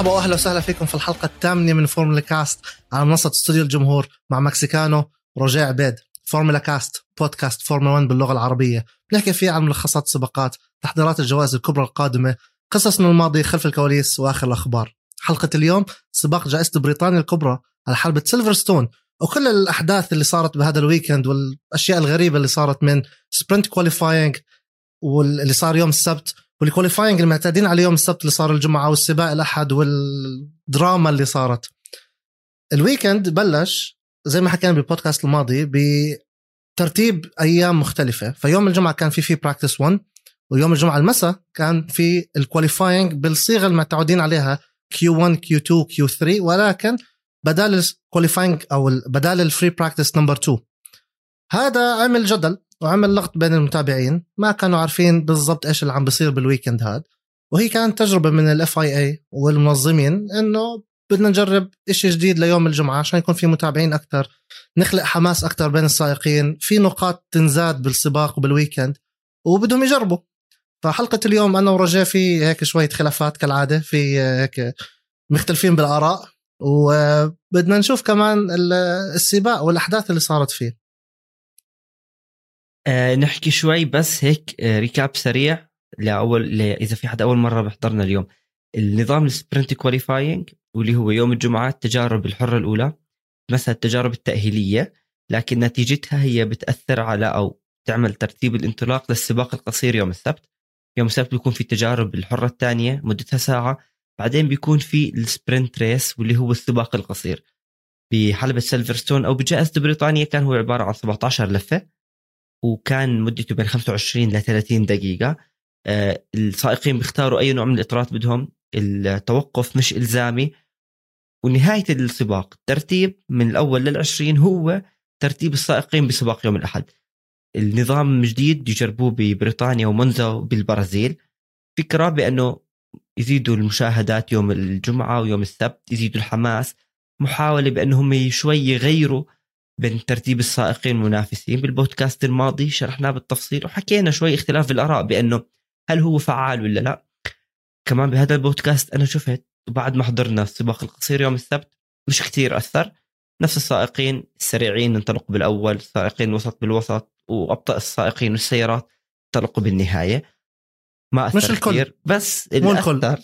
مرحبا واهلا وسهلا فيكم في الحلقة الثامنة من فورمولا كاست على منصة استوديو الجمهور مع مكسيكانو رجاء عبيد. فورمولا كاست بودكاست فورمولا 1 باللغة العربية. بنحكي فيه عن ملخصات السباقات تحضيرات الجوائز الكبرى القادمة قصص من الماضي خلف الكواليس وآخر الأخبار. حلقة اليوم سباق جائزة بريطانيا الكبرى على حلبة سيلفرستون. وكل الأحداث اللي صارت بهذا ال weekend والأشياء الغريبة اللي صارت من sprint qualifying واللي صار يوم السبت وال qualifying المعتادين على يوم السبت اللي صار الجمعة والسباق الأحد والدراما اللي صارت. ال weekend بلش زي ما حكينا بالبودكاست الماضي بترتيب أيام مختلفة. فيوم الجمعة كان في في practice 1 ويوم الجمعة المساء كان في ال qualifying بالصيغة المتعودين عليها Q1 Q2 Q3 ولكن بدال ال qualifying أو بدال ال free practice number 2 هذا عمل جدل. وعمل لغط بين المتابعين. ما كانوا عارفين بالضبط إيش اللي عم بيصير بال weekend هذا وهي كانت تجربة من ال FIA والمنظمين إنه بدنا نجرب شيء جديد ليوم الجمعة عشان يكون في متابعين أكثر نخلق حماس أكثر بين السائقين في نقاط تنزاد بالسباق وبال weekend وبدهم يجربوا. فحلقة اليوم أنا ورجاء في هيك شوية خلافات كالعادة في هيك مختلفين بالآراء وبدنا نشوف كمان السباق والأحداث اللي صارت فيه. آه نحكي شوي بس هيك آه recap سريع لأول إذا في حدا أول مرة بيحضرنا اليوم. النظام ال sprint qualifying واللي هو يوم الجمعة التجارب الحرة الأولى مثلا التجارب التأهيلية لكن نتيجتها هي بتأثر على أو تعمل ترتيب الانطلاق للسباق القصير يوم السبت. يوم السبت بيكون في التجارب الحرة الثانية مدتها ساعة. بعدين بيكون في ال sprint race واللي هو السباق القصير. بحلبة سيلفرستون أو بجائزة بريطانيا كان هو عبارة عن 17 لفة. وكان مدته بين 25 ل 30 دقيقة. آه، السائقين بيختاروا أي نوع من الإطارات بدهم. التوقف مش إلزامي. ونهاية السباق ترتيب من الأول للعشرين هو ترتيب السائقين بسباق يوم الأحد. النظام جديد يجربوه ببريطانيا ومونزا وبالبرازيل. فكرة بأنه يزيدوا المشاهدات يوم الجمعة ويوم السبت يزيدوا الحماس. محاولة بأنهم شوي يغيروا بين ترتيب السائقين المنافسين بالبودكاست الماضي شرحناه بالتفصيل وحكينا شوي اختلاف بالآراء بأنه هل هو فعال ولا لا كمان بهذا البودكاست أنا شفت وبعد ما حضرنا السباق القصير يوم السبت مش كثير أثر نفس السائقين السريعين انطلقوا بالأول السائقين الوسط بالوسط وأبطأ السائقين والسيارات انطلقوا بالنهاية ما أثر مش الكل. كثير بس اللي الكل. أثر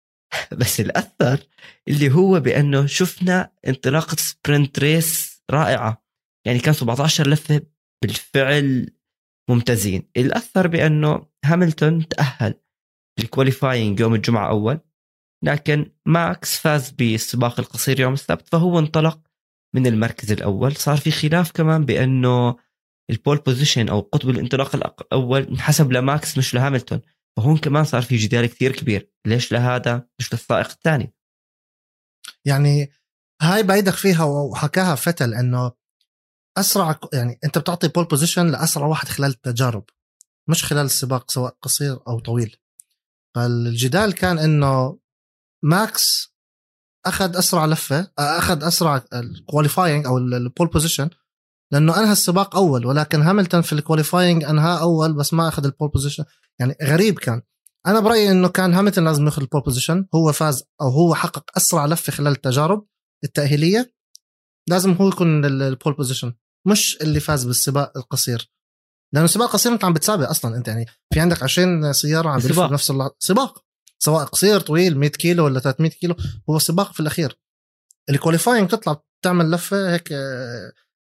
بس اللي أثر اللي هو بأنه شفنا انطلاقة sprint race رائعة. يعني كان 17 لفة بالفعل ممتازين. اللي أثر بأنه هاملتون تأهل ال qualifying يوم الجمعة أول لكن ماكس فاز بالسباق القصير يوم السبت فهو انطلق من المركز الأول. صار في خلاف كمان بأنه ال pole position أو قطب الانطلاق الأول انحسب لماكس مش لهاملتون. فهون كمان صار في جدال كثير كبير. ليش لهذا؟ مش للسائق الثاني؟ يعني هاي بعيدك فيها وحكاها فتل إنه أسرع يعني أنت بتعطي pole position لأسرع واحد خلال التجارب مش خلال السباق سواء قصير أو طويل. فالجدال كان إنه ماكس أخذ أسرع لفة أخذ أسرع ال qualifying أو ال pole position لأنه أنهى السباق أول ولكن هاملتون في ال qualifying انهى أول بس ما أخذ ال pole position يعني غريب كان. أنا برأيي إنه كان هاملتون لازم ياخذ ال pole position هو فاز أو هو حقق أسرع لفة خلال التجارب. التأهيلية لازم هو يكون ال pole position مش اللي فاز بالسباق القصير. لأنه السباق القصير أنت عم بتسابق أصلا أنت يعني في عندك 20 سيارة عم بيلفوا بنفس اللحظه سباق. سواء قصير طويل 100 كيلو ولا 300 كيلو هو سباق في الأخير. ال qualifying تطلع تعمل لفة هيك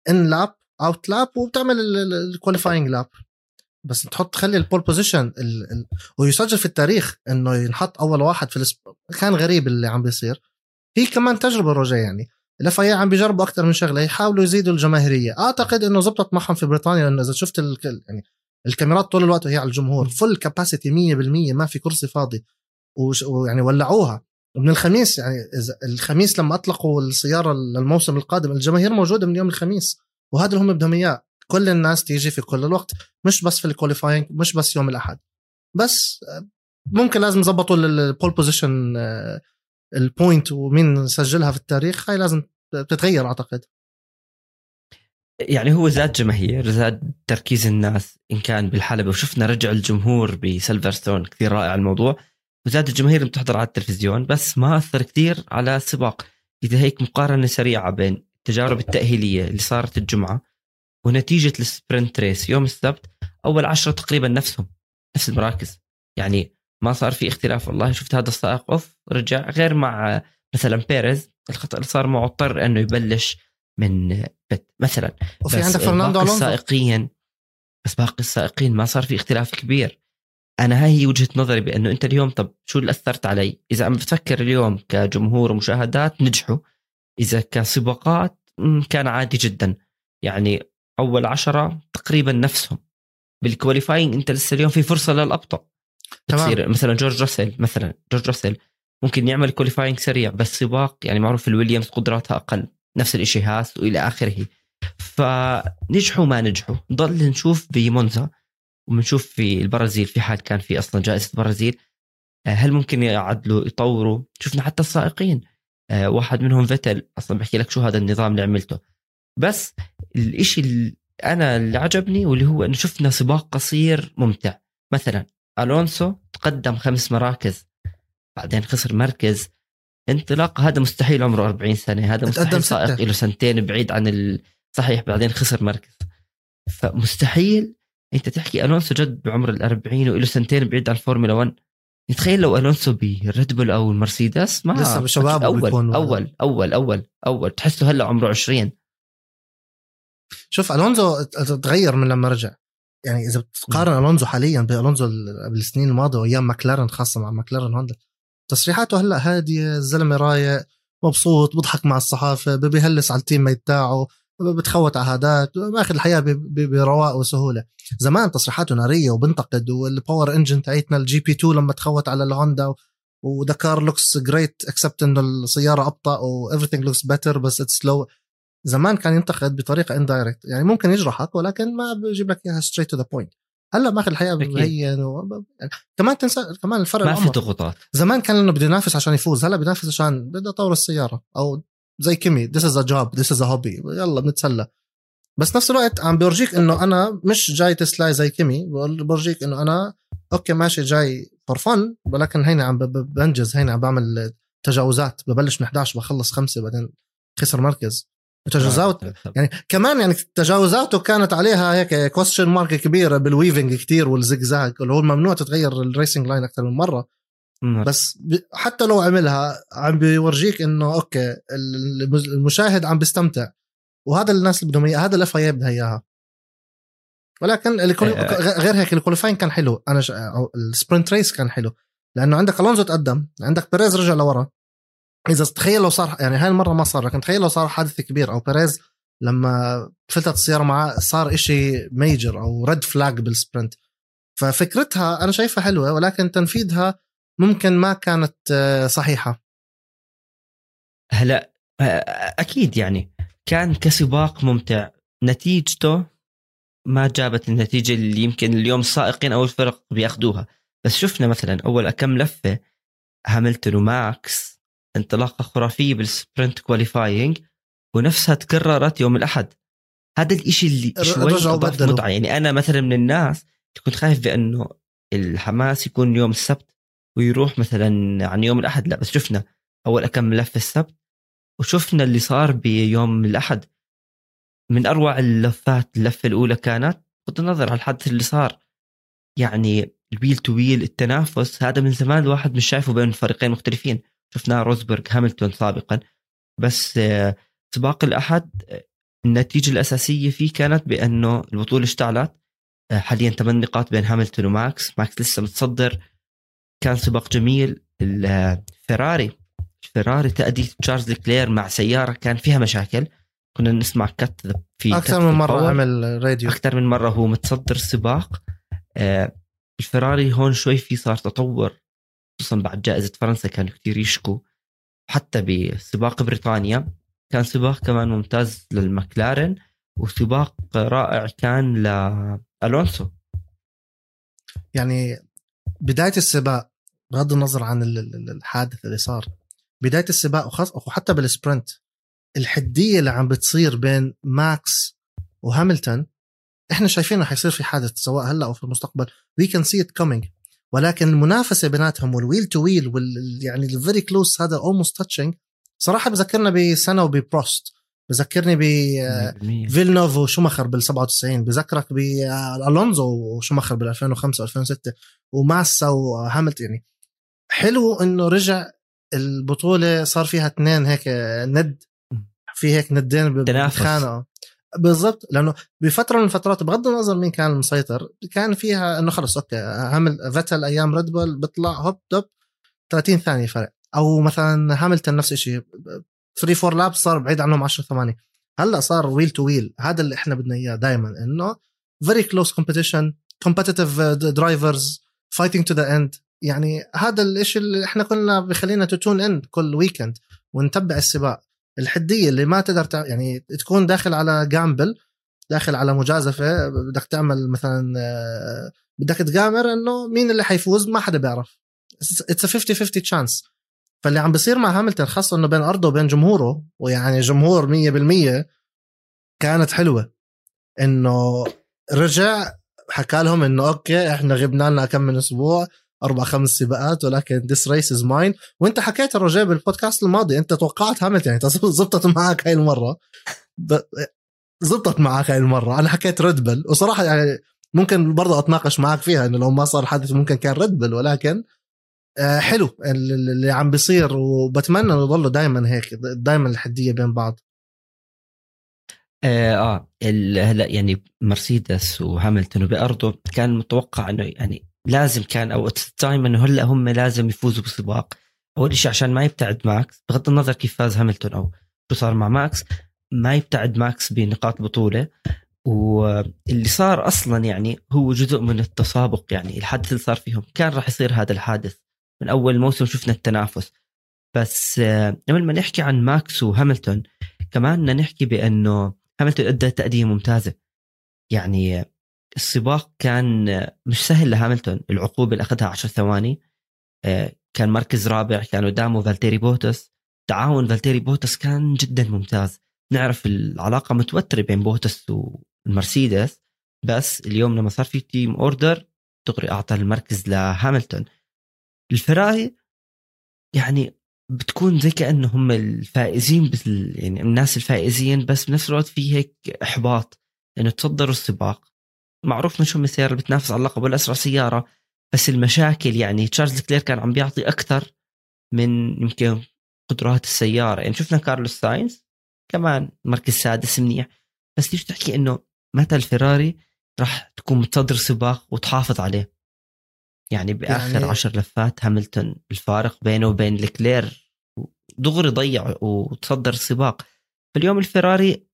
in lap out lap وبتعمل ال qualifying lap بس تحط تخلي ال pole position ويسجل في التاريخ إنه ينحط أول واحد في. كان غريب اللي عم بيصير. هي كمان تجربة رجاء يعني. ال FIA عم بيجربوا أكثر من شغلة يحاولوا يزيدوا الجماهيرية. أعتقد إنه زبطت معهم في بريطانيا لأنه إذا شفت ال... يعني الكاميرات طول الوقت وهي على الجمهور full capacity 100% ما في كرسي فاضي. ويعني ولعوها. من الخميس يعني الخميس لما أطلقوا السيارة للموسم القادم الجماهير موجودة من يوم الخميس. وهذا اللي هم بدهم إياه. كل الناس تيجي في كل الوقت. مش بس في ال qualifying مش بس يوم الأحد. بس ممكن لازم يظبطوا ال pole position ال point ومين سجلها في التاريخ هاي لازم تتغير أعتقد. يعني هو زاد جماهير زاد تركيز الناس إن كان بالحلبة. وشفنا رجع الجمهور بسلفرستون كثير رائع الموضوع. وزاد الجماهير اللي بتحضر على التلفزيون بس ما أثر كثير على السباق إذا هيك مقارنة سريعة بين التجارب التأهيلية اللي صارت الجمعة ونتيجة ال sprint race يوم السبت أول عشرة تقريبا نفسهم نفس المراكز. يعني ما صار في اختلاف والله. شفت هذا السائق off رجع غير مع مثلا بيريز الخطأ اللي صار معه اضطر إنه يبلش من pit مثلا. وفي عندك فرناندو ألونسو؟ السائقين بس باقي السائقين ما صار في اختلاف كبير. أنا هاي هي وجهة نظري بأنه أنت اليوم طب شو اللي أثرت علي؟ إذا عم بتفكر اليوم كجمهور ومشاهدات نجحوا. إذا كسباقات كان عادي جدا. يعني أول عشرة تقريبا نفسهم. بال qualifying أنت لسه اليوم في فرصة للأبطأ. تصير مثلا جورج راسل مثلا جورج راسل ممكن يعمل qualifying سريع بس سباق يعني معروف الويليامز قدراتها أقل نفس الشيء هاس وإلى آخره. فنجحوا ما نجحوا. ضل نشوف بمونزا وبنشوف في البرازيل في حال كان في أصلا جائزة البرازيل. آه، هل ممكن يعدلوا يطوروا؟ شفنا حتى السائقين. آه، واحد منهم فيتل أصلا بحكي لك شو هذا النظام اللي عملته. بس الإشي اللي أنا اللي عجبني واللي هو إنه شفنا سباق قصير ممتع. مثلا ألونسو تقدم خمس مراكز بعدين خسر مركز. انطلاق هذا مستحيل عمره 40 سنة هذا مستحيل سائق له سنتين بعيد عن الصحيح بعدين خسر مركز. فمستحيل. أنت تحكي ألونسو جد بعمر ال 40 وله سنتين بعيد عن الفورمولا 1 تخيل لو ألونسو بريد بول أو المرسيدس ما لسه بشباب أول, أول, أول أول أول أول. تحسه هلأ عمره 20 شوف الونزو تغير من لما رجع. يعني إذا بتقارن ألونزو حاليا بالونزو بالسنين الماضية وأيام ماكلارن خاصة مع ماكلارن هوندا تصريحاته هلأ هادية الزلمة رايق مبسوط بضحك مع الصحافة بيهلس على ال teammate تاعه بتخوت على هادات ماخذ الحياة برواق وسهولة. زمان تصريحاته نارية وبنتقد وال power engine تاعتنا ال GP2 لما تخوت على الهوندا و the car looks great except انه السيارة أبطأ و everything looks better بس it's slow زمان كان ينتقد بطريقة indirect يعني ممكن يجرحك ولكن ما بيجيب لك إياها straight to the point هلأ ماخذ الحياة هي و... يعني كمان تنسى كمان الفرق ما في ضغوطات. زمان كان إنه بده ينافس عشان يفوز هلأ بينافس عشان بده يطور السيارة أو زي كيمي this is a job this is a hobby يلا بنتسلى. بس نفس الوقت عم بيورجيك إنه أنا مش جاي تسلاي زي كيمي بورجيك إنه أنا okay ماشي جاي for fun ولكن هيني عم بنجز هيني عم بعمل تجاوزات ببلش من 11 بخلص خمسة بعدين خسر مركز. تجاوزات. يعني كمان يعني تجاوزاته كانت عليها هيك question mark كبيرة بال weaving كتير والزقزاق اللي هو ممنوع تتغير ال racing line أكثر من مرة. بس حتى لو عملها عم بيورجيك إنه okay المشاهد عم بيستمتع. وهذا الناس اللي بدهم إياه هذا ال FIA بدها إياها. ولكن غير هيك ال qualifying كان حلو. أنا ش... ال sprint race كان حلو. لأنه عندك ألونزو تقدم عندك بيريز رجع لورا. إذا تخيل لو صار يعني هاي المرة ما صار لكن تخيل لو صار حادث كبير أو بيريز لما فلتت السيارة معاه صار إشي major أو red flag بال sprint ففكرتها أنا شايفها حلوة ولكن تنفيذها ممكن ما كانت آه، صحيحة. هلا آه، أكيد يعني كان كسباق ممتع. نتيجته ما جابت النتيجة اللي يمكن اليوم السائقين أو الفرق بياخذوها بس شفنا مثلا أول كم لفة هاملتون وماكس انطلاقه خرافيه بال sprint qualifying ونفسها تكررت يوم الأحد. هذا الإشي اللي شوي أضاف متعة. يعني أنا مثلا من الناس كنت خايف بأنه الحماس يكون يوم السبت ويروح مثلا عن يوم الأحد. لا بس شفنا أول كم لفه السبت وشفنا اللي صار بيوم الأحد. من أروع اللفات اللفة الأولى كانت بغض النظر على الحدث اللي صار. يعني ال wheel to wheel التنافس هذا من زمان الواحد مش شايفه بين فريقين مختلفين. شفناه روزبرغ هاملتون سابقا بس آه، سباق الأحد النتيجة الأساسية فيه كانت بأنه البطولة اشتعلت. آه، حاليا ثمان نقاط بين هاملتون وماكس. ماكس لسه متصدر. كان سباق جميل. الفيراري الفيراري تأدية تشارلز لكلير مع سيارة كان فيها مشاكل. كنا نسمع كت في أكثر من مرة عمل راديو. أكثر من مرة هو متصدر السباق. آه الفيراري هون شوي في صار تطور. خصوصا بعد جائزة فرنسا كانوا كثير يشكوا حتى بسباق بريطانيا كان سباق كمان ممتاز للمكلارن وسباق رائع كان لألونسو يعني بداية السباق بغض النظر عن الحادث اللي صار بداية السباق وحتى بال sprint الحدية اللي عم بتصير بين ماكس وهاملتون إحنا شايفين رح يصير في حادث سواء هلأ أو في المستقبل. we can see it coming ولكن المنافسة بيناتهم وال wheel to wheel وال يعني ال very close هذا almost touching صراحة بذكرنا بسينا وببروست بذكرني بفيلنوف وشوماخر بال 97 بذكرك بالونزو وشوماخر بال 2005 2006 وماسا وهاملتون يعني حلو إنه رجع البطولة صار فيها اثنين هيك ند. في هيك ندين بتخانقوا بالضبط لأنه بفترة من الفترات بغض النظر مين كان المسيطر كان فيها إنه خلص okay هامل فيتل أيام ريد بول بيطلع هوب دوب 30 ثانية فرق. أو مثلا هاملتون نفس الشيء 3 4 lap صار بعيد عنهم 10 ثواني. هلأ صار wheel to wheel هذا اللي إحنا بدنا إياه دائما إنه very close competition competitive drivers fighting to the end يعني هذا الشيء اللي إحنا كنا بخلينا ن tune in كل weekend ونتبع السباق. الحدية اللي ما تقدر. يعني تكون داخل على gamble داخل على مجازفة بدك تعمل مثلا آه، بدك ت gamble إنه مين اللي حيفوز؟ ما حدا بيعرف. it's 50 50 chance فاللي عم بيصير مع هاملتون خاصة إنه بين أرضه وبين جمهوره ويعني جمهور 100% كانت حلوة. إنه رجع حكى لهم إنه okay إحنا غبنا لنا كم من أسبوع. أربع خمس سباقات ولكن this race is mine وأنت حكيت الرجاء بالبودكاست الماضي أنت توقعت هاملتون يعني زبطت معك هاي المرة. زبطت معك هاي المرة. أنا حكيت ريد وصراحة يعني ممكن برضه أتناقش معك فيها إنه لو ما صار حدث ممكن كان ريد ولكن آه، حلو. اللي عم بيصير وبتمنى إنه يضلوا دائما هيك دائما الحدية بين بعض. آه, آه هلا يعني مرسيدس وهاملتون وبأرضه كان متوقع إنه يعني لازم كان أو time إنه هلأ هم لازم يفوزوا بالسباق أول شيء عشان ما يبتعد ماكس بغض النظر كيف فاز هاملتون أو شو صار مع ماكس ما يبتعد ماكس بنقاط بطولة. واللي صار أصلا يعني هو جزء من التسابق يعني الحدث اللي صار فيهم. كان راح يصير هذا الحادث. من أول موسم شفنا التنافس. بس آه، قبل ما نحكي عن ماكس وهاملتون كمان بدنا نحكي بأنه هاملتون أدى تأدية ممتازة. يعني السباق كان مش سهل لهاملتون. العقوبة اللي أخذها 10 ثواني آه، كان مركز رابع كان قدامه فالتيري بوتس. تعاون فالتيري بوتس كان جدا ممتاز. نعرف العلاقة متوترة بين بوتس والمرسيدس بس اليوم لما صار في team order دغري أعطى المركز لهاملتون. الفراري يعني بتكون زي كانه هم الفائزين بس يعني الناس الفائزين بس بنفس الوقت في هيك إحباط. إنه تصدروا السباق معروف من شو من السياره اللي بتنافس على اللقب ولا اسرع سيارة بس المشاكل يعني تشارلز لكلير كان عم بيعطي أكثر من يمكن قدرات السيارة. يعني شفنا كارلوس ساينز كمان مركز سادس منيح بس ليش تحكي إنه متى الفيراري راح تكون متصدر سباق وتحافظ عليه؟ يعني بآخر يعني... عشر لفات هاملتون الفارق بينه وبين لكلير دغري ضيع وتصدر السباق فاليوم الفيراري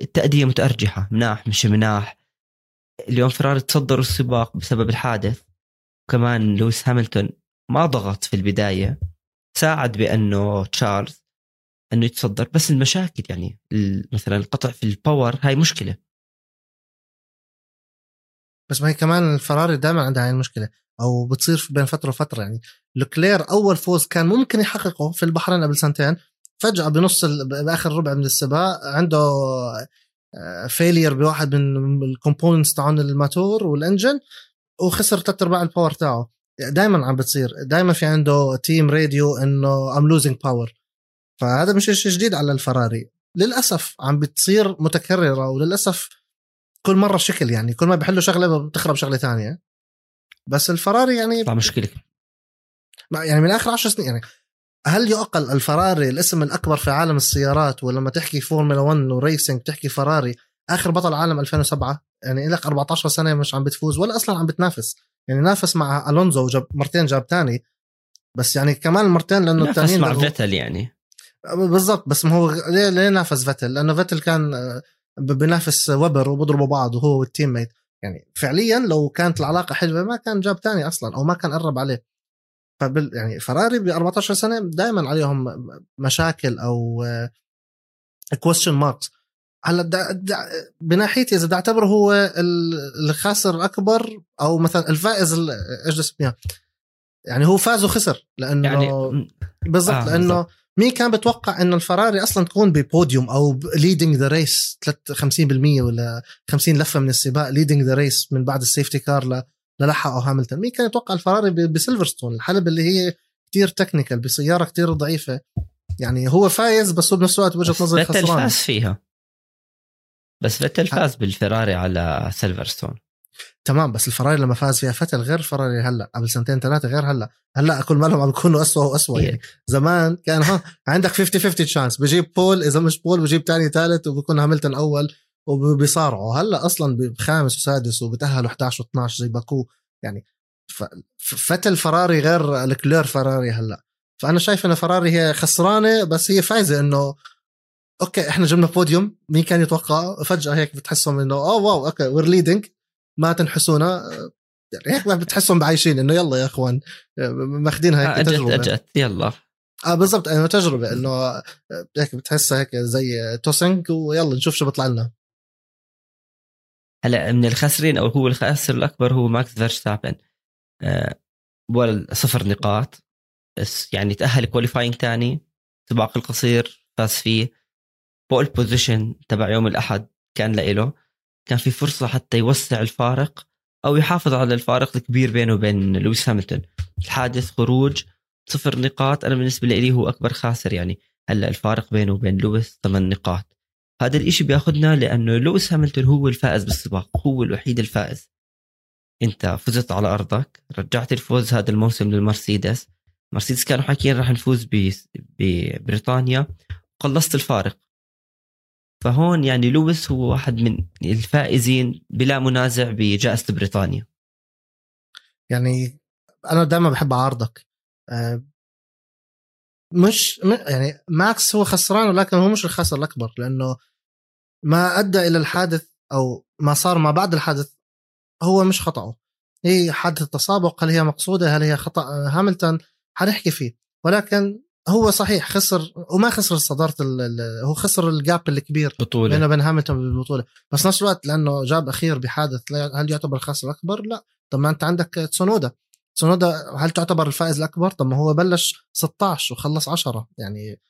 التأدية متأرجحة مناح مش مناح. اليوم فيراري تصدروا السباق بسبب الحادث. كمان لويس هاملتون ما ضغط في البداية ساعد بأنه تشارلز أنه يتصدر بس المشاكل يعني مثلا القطع في ال power هاي مشكلة. بس ما هي كمان الفراري دائما عندها هاي المشكلة أو بتصير بين فترة وفترة يعني. لوكلير أول فوز كان ممكن يحققه في البحرين قبل سنتين فجأة بنص بآخر ربع من السباق عنده failure بواحد من ال components تاعون الماتور وال engine وخسر ثلاث أرباع ال power تاعه دائما عم بتصير. دائما في عنده team radio إنه I'm losing power فهذا مش شيء جديد على الفراري. للأسف عم بتصير متكررة وللأسف كل مرة شكل يعني. كل ما بحلوا شغلة بتخرب شغلة ثانية. بس الفراري يعني مشكلة. يعني من آخر 10 سنين يعني هل يعقل الفراري الاسم الأكبر في عالم السيارات ولما تحكي فورمولا 1 و racing تحكي فراري آخر بطل عالم 2007 يعني لك 14 سنة مش عم بتفوز ولا أصلا عم بتنافس. يعني نافس مع ألونزو وجاب مرتين جاب تاني. بس يعني كمان مرتين لأنه الثانيين مع فيتل يعني. بالضبط بس ما هو ليه ليه نافس فيتل؟ لأنه فيتل كان آه، بنافس وبر وبضربوا بعض وهو وال teammate يعني فعليا لو كانت العلاقة حلوة ما كان جاب تاني أصلا أو ما كان قرب عليه. فبال يعني فراري ب 14 سنة دائما عليهم مشاكل أو question marks هلأ بناحيتي إذا بدي أعتبره هو الخاسر الأكبر أو مثلا الفائز إيش اسمها يعني هو فاز وخسر لأنه يعني بالضبط آه لأنه مين كان بتوقع انه الفراري أصلا تكون ببوديوم أو leading the race 50% ولا 50 لفة من السباق leading the race من بعد ال safety car للحقوا هاملتون. مين كان يتوقع الفراري بسيلفرستون؟ الحلبة اللي هي كتير technical بسيارة كتير ضعيفة. يعني هو فايز بس هو بنفس الوقت بوجهة نظري خسران. فاز فيها. بس فيتل فاز بالفراري على سيلفرستون. تمام بس الفراري لما فاز فيها فتل غير الفراري هلا قبل سنتين ثلاثة غير هلا. هلا كل مالهم عم بيكونوا اسوء واسوء يعني زمان كان ها عندك 50 50 chance بجيب pole إذا مش pole بجيب ثاني ثالث وبكون هاملتون أول. وبيصارعوا هلأ أصلا بخامس وسادس وبتأهلوا 11 و12 زي باكو. يعني فتل فراري غير لكلير فراري هلأ. فأنا شايف إن فراري هي خسرانة بس هي فايزة إنه okay إحنا جبنا بوديوم مين كان يتوقع فجأة هيك بتحسهم إنه oh wow okay we're leading ما تنحسونا. يعني هيك بتحسهم بعايشين إنه يلا يا إخوان ماخذينها هيك اجت تجربة. اجت يلا. آه بالضبط انه تجربة إنه هيك بتحسها هيك زي tossing ويلا نشوف شو بيطلع لنا. هلا من الخاسرين أو هو الخاسر الأكبر هو ماكس فيرستابن. آه ولا صفر نقاط. بس يعني تأهل qualifying ثاني سباق القصير فاز فيه. pole position تبع يوم الأحد كان لإله. كان في فرصة حتى يوسع الفارق أو يحافظ على الفارق الكبير بينه وبين لويس هاملتون الحادث خروج صفر نقاط. أنا بالنسبة لي هو أكبر خاسر يعني. هلا الفارق بينه وبين لويس ثمان نقاط. هذا الإشي بياخذنا لأنه لويس هاملتون هو الفائز بالسباق هو الوحيد الفائز. أنت فزت على أرضك رجعت الفوز هذا الموسم للمرسيدس. مرسيدس كانوا حاكيين راح نفوز ببريطانيا قلصت الفارق. فهون يعني لويس هو واحد من الفائزين بلا منازع بجائزة بريطانيا. يعني أنا دائما بحب اعارضك آه، مش يعني ماكس هو خسران ولكن هو مش الخسر الأكبر لأنه ما أدى إلى الحادث أو ما صار ما بعد الحادث هو مش خطأه. هي حادث تسابق هل هي مقصودة هل هي خطأ آه، هاملتون حنحكي فيه. ولكن هو صحيح خسر وما خسر صدارة هو خسر ال gap الكبير بينه بطولة وبين هاملتون بالبطولة. بس نفس الوقت لأنه جاب أخير بحادث هل يعتبر الخاسر الاكبر؟ لا. طب ما أنت عندك تسونودا. تسونودا هل تعتبر الفائز الأكبر؟ طب ما هو بلش 16 وخلص 10 يعني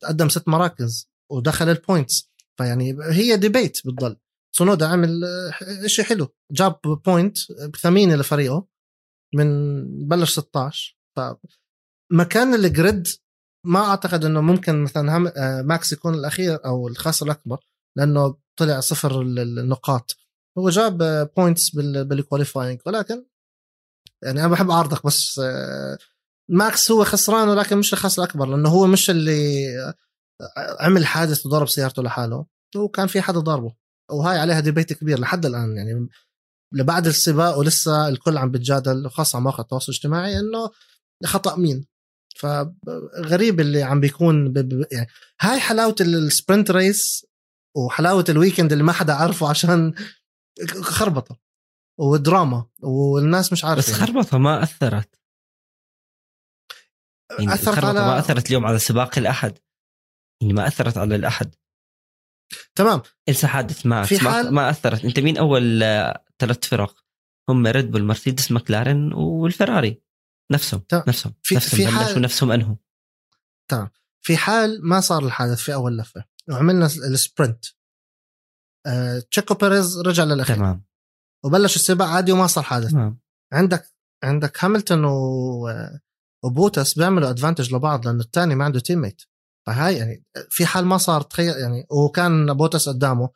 تقدم ست مراكز ودخل ال points فيعني هي debate بتضل تسونودا عمل آه، شيء حلو. جاب point ثمينه لفريقه من بلش 16 فمكان ال grid ما أعتقد إنه ممكن مثلا هم آه، ماكس يكون الأخير أو الخاسر الأكبر لأنه طلع صفر ال- ال- النقاط هو جاب points بال qualifying ولكن يعني أنا بحب اعارضك بس آه، ماكس هو خسران ولكن مش الخسر الأكبر لأنه هو مش اللي آه، عمل حادث وضرب سيارته لحاله هو كان في حدا ضاربه وهاي عليها debate كبير لحد الآن يعني لبعد السباق ولسه الكل عم بتجادل وخاصه على مواقع التواصل الاجتماعي إنه خطأ مين فغريب اللي عم بيكون. يعني هاي حلاوة ال sprint race وحلاوة ال weekend اللي ما حدا عارفه عشان خربطة ودراما والناس مش عارفة بس خربطة ما أثرت. يعني الخربطة على- ما أثرت اليوم على سباق الأحد. يعني ما أثرت على الأحد. تمام. انسى حادث ماكس في ما- حال- ما أثرت. أنت مين أول آه، ثلاث فرق؟ هم ريد بول مرسيدس مكلارن والفراري. نفسهم تمام. نفسهم في- نفسهم في حال- نفسهم أنهوا في حال ما صار الحادث في أول لفة وعملنا ال sprint آه، تشيكو بيريز رجع للأخير. تمام. وبلش السباق عادي وما صار حادث. تمام عندك عندك هاملتون و... وبوتس بيعملوا advantage لبعض لأنه الثاني ما عنده teammate فهاي يعني في حال ما صار تخيل يعني وكان بوتس قدامه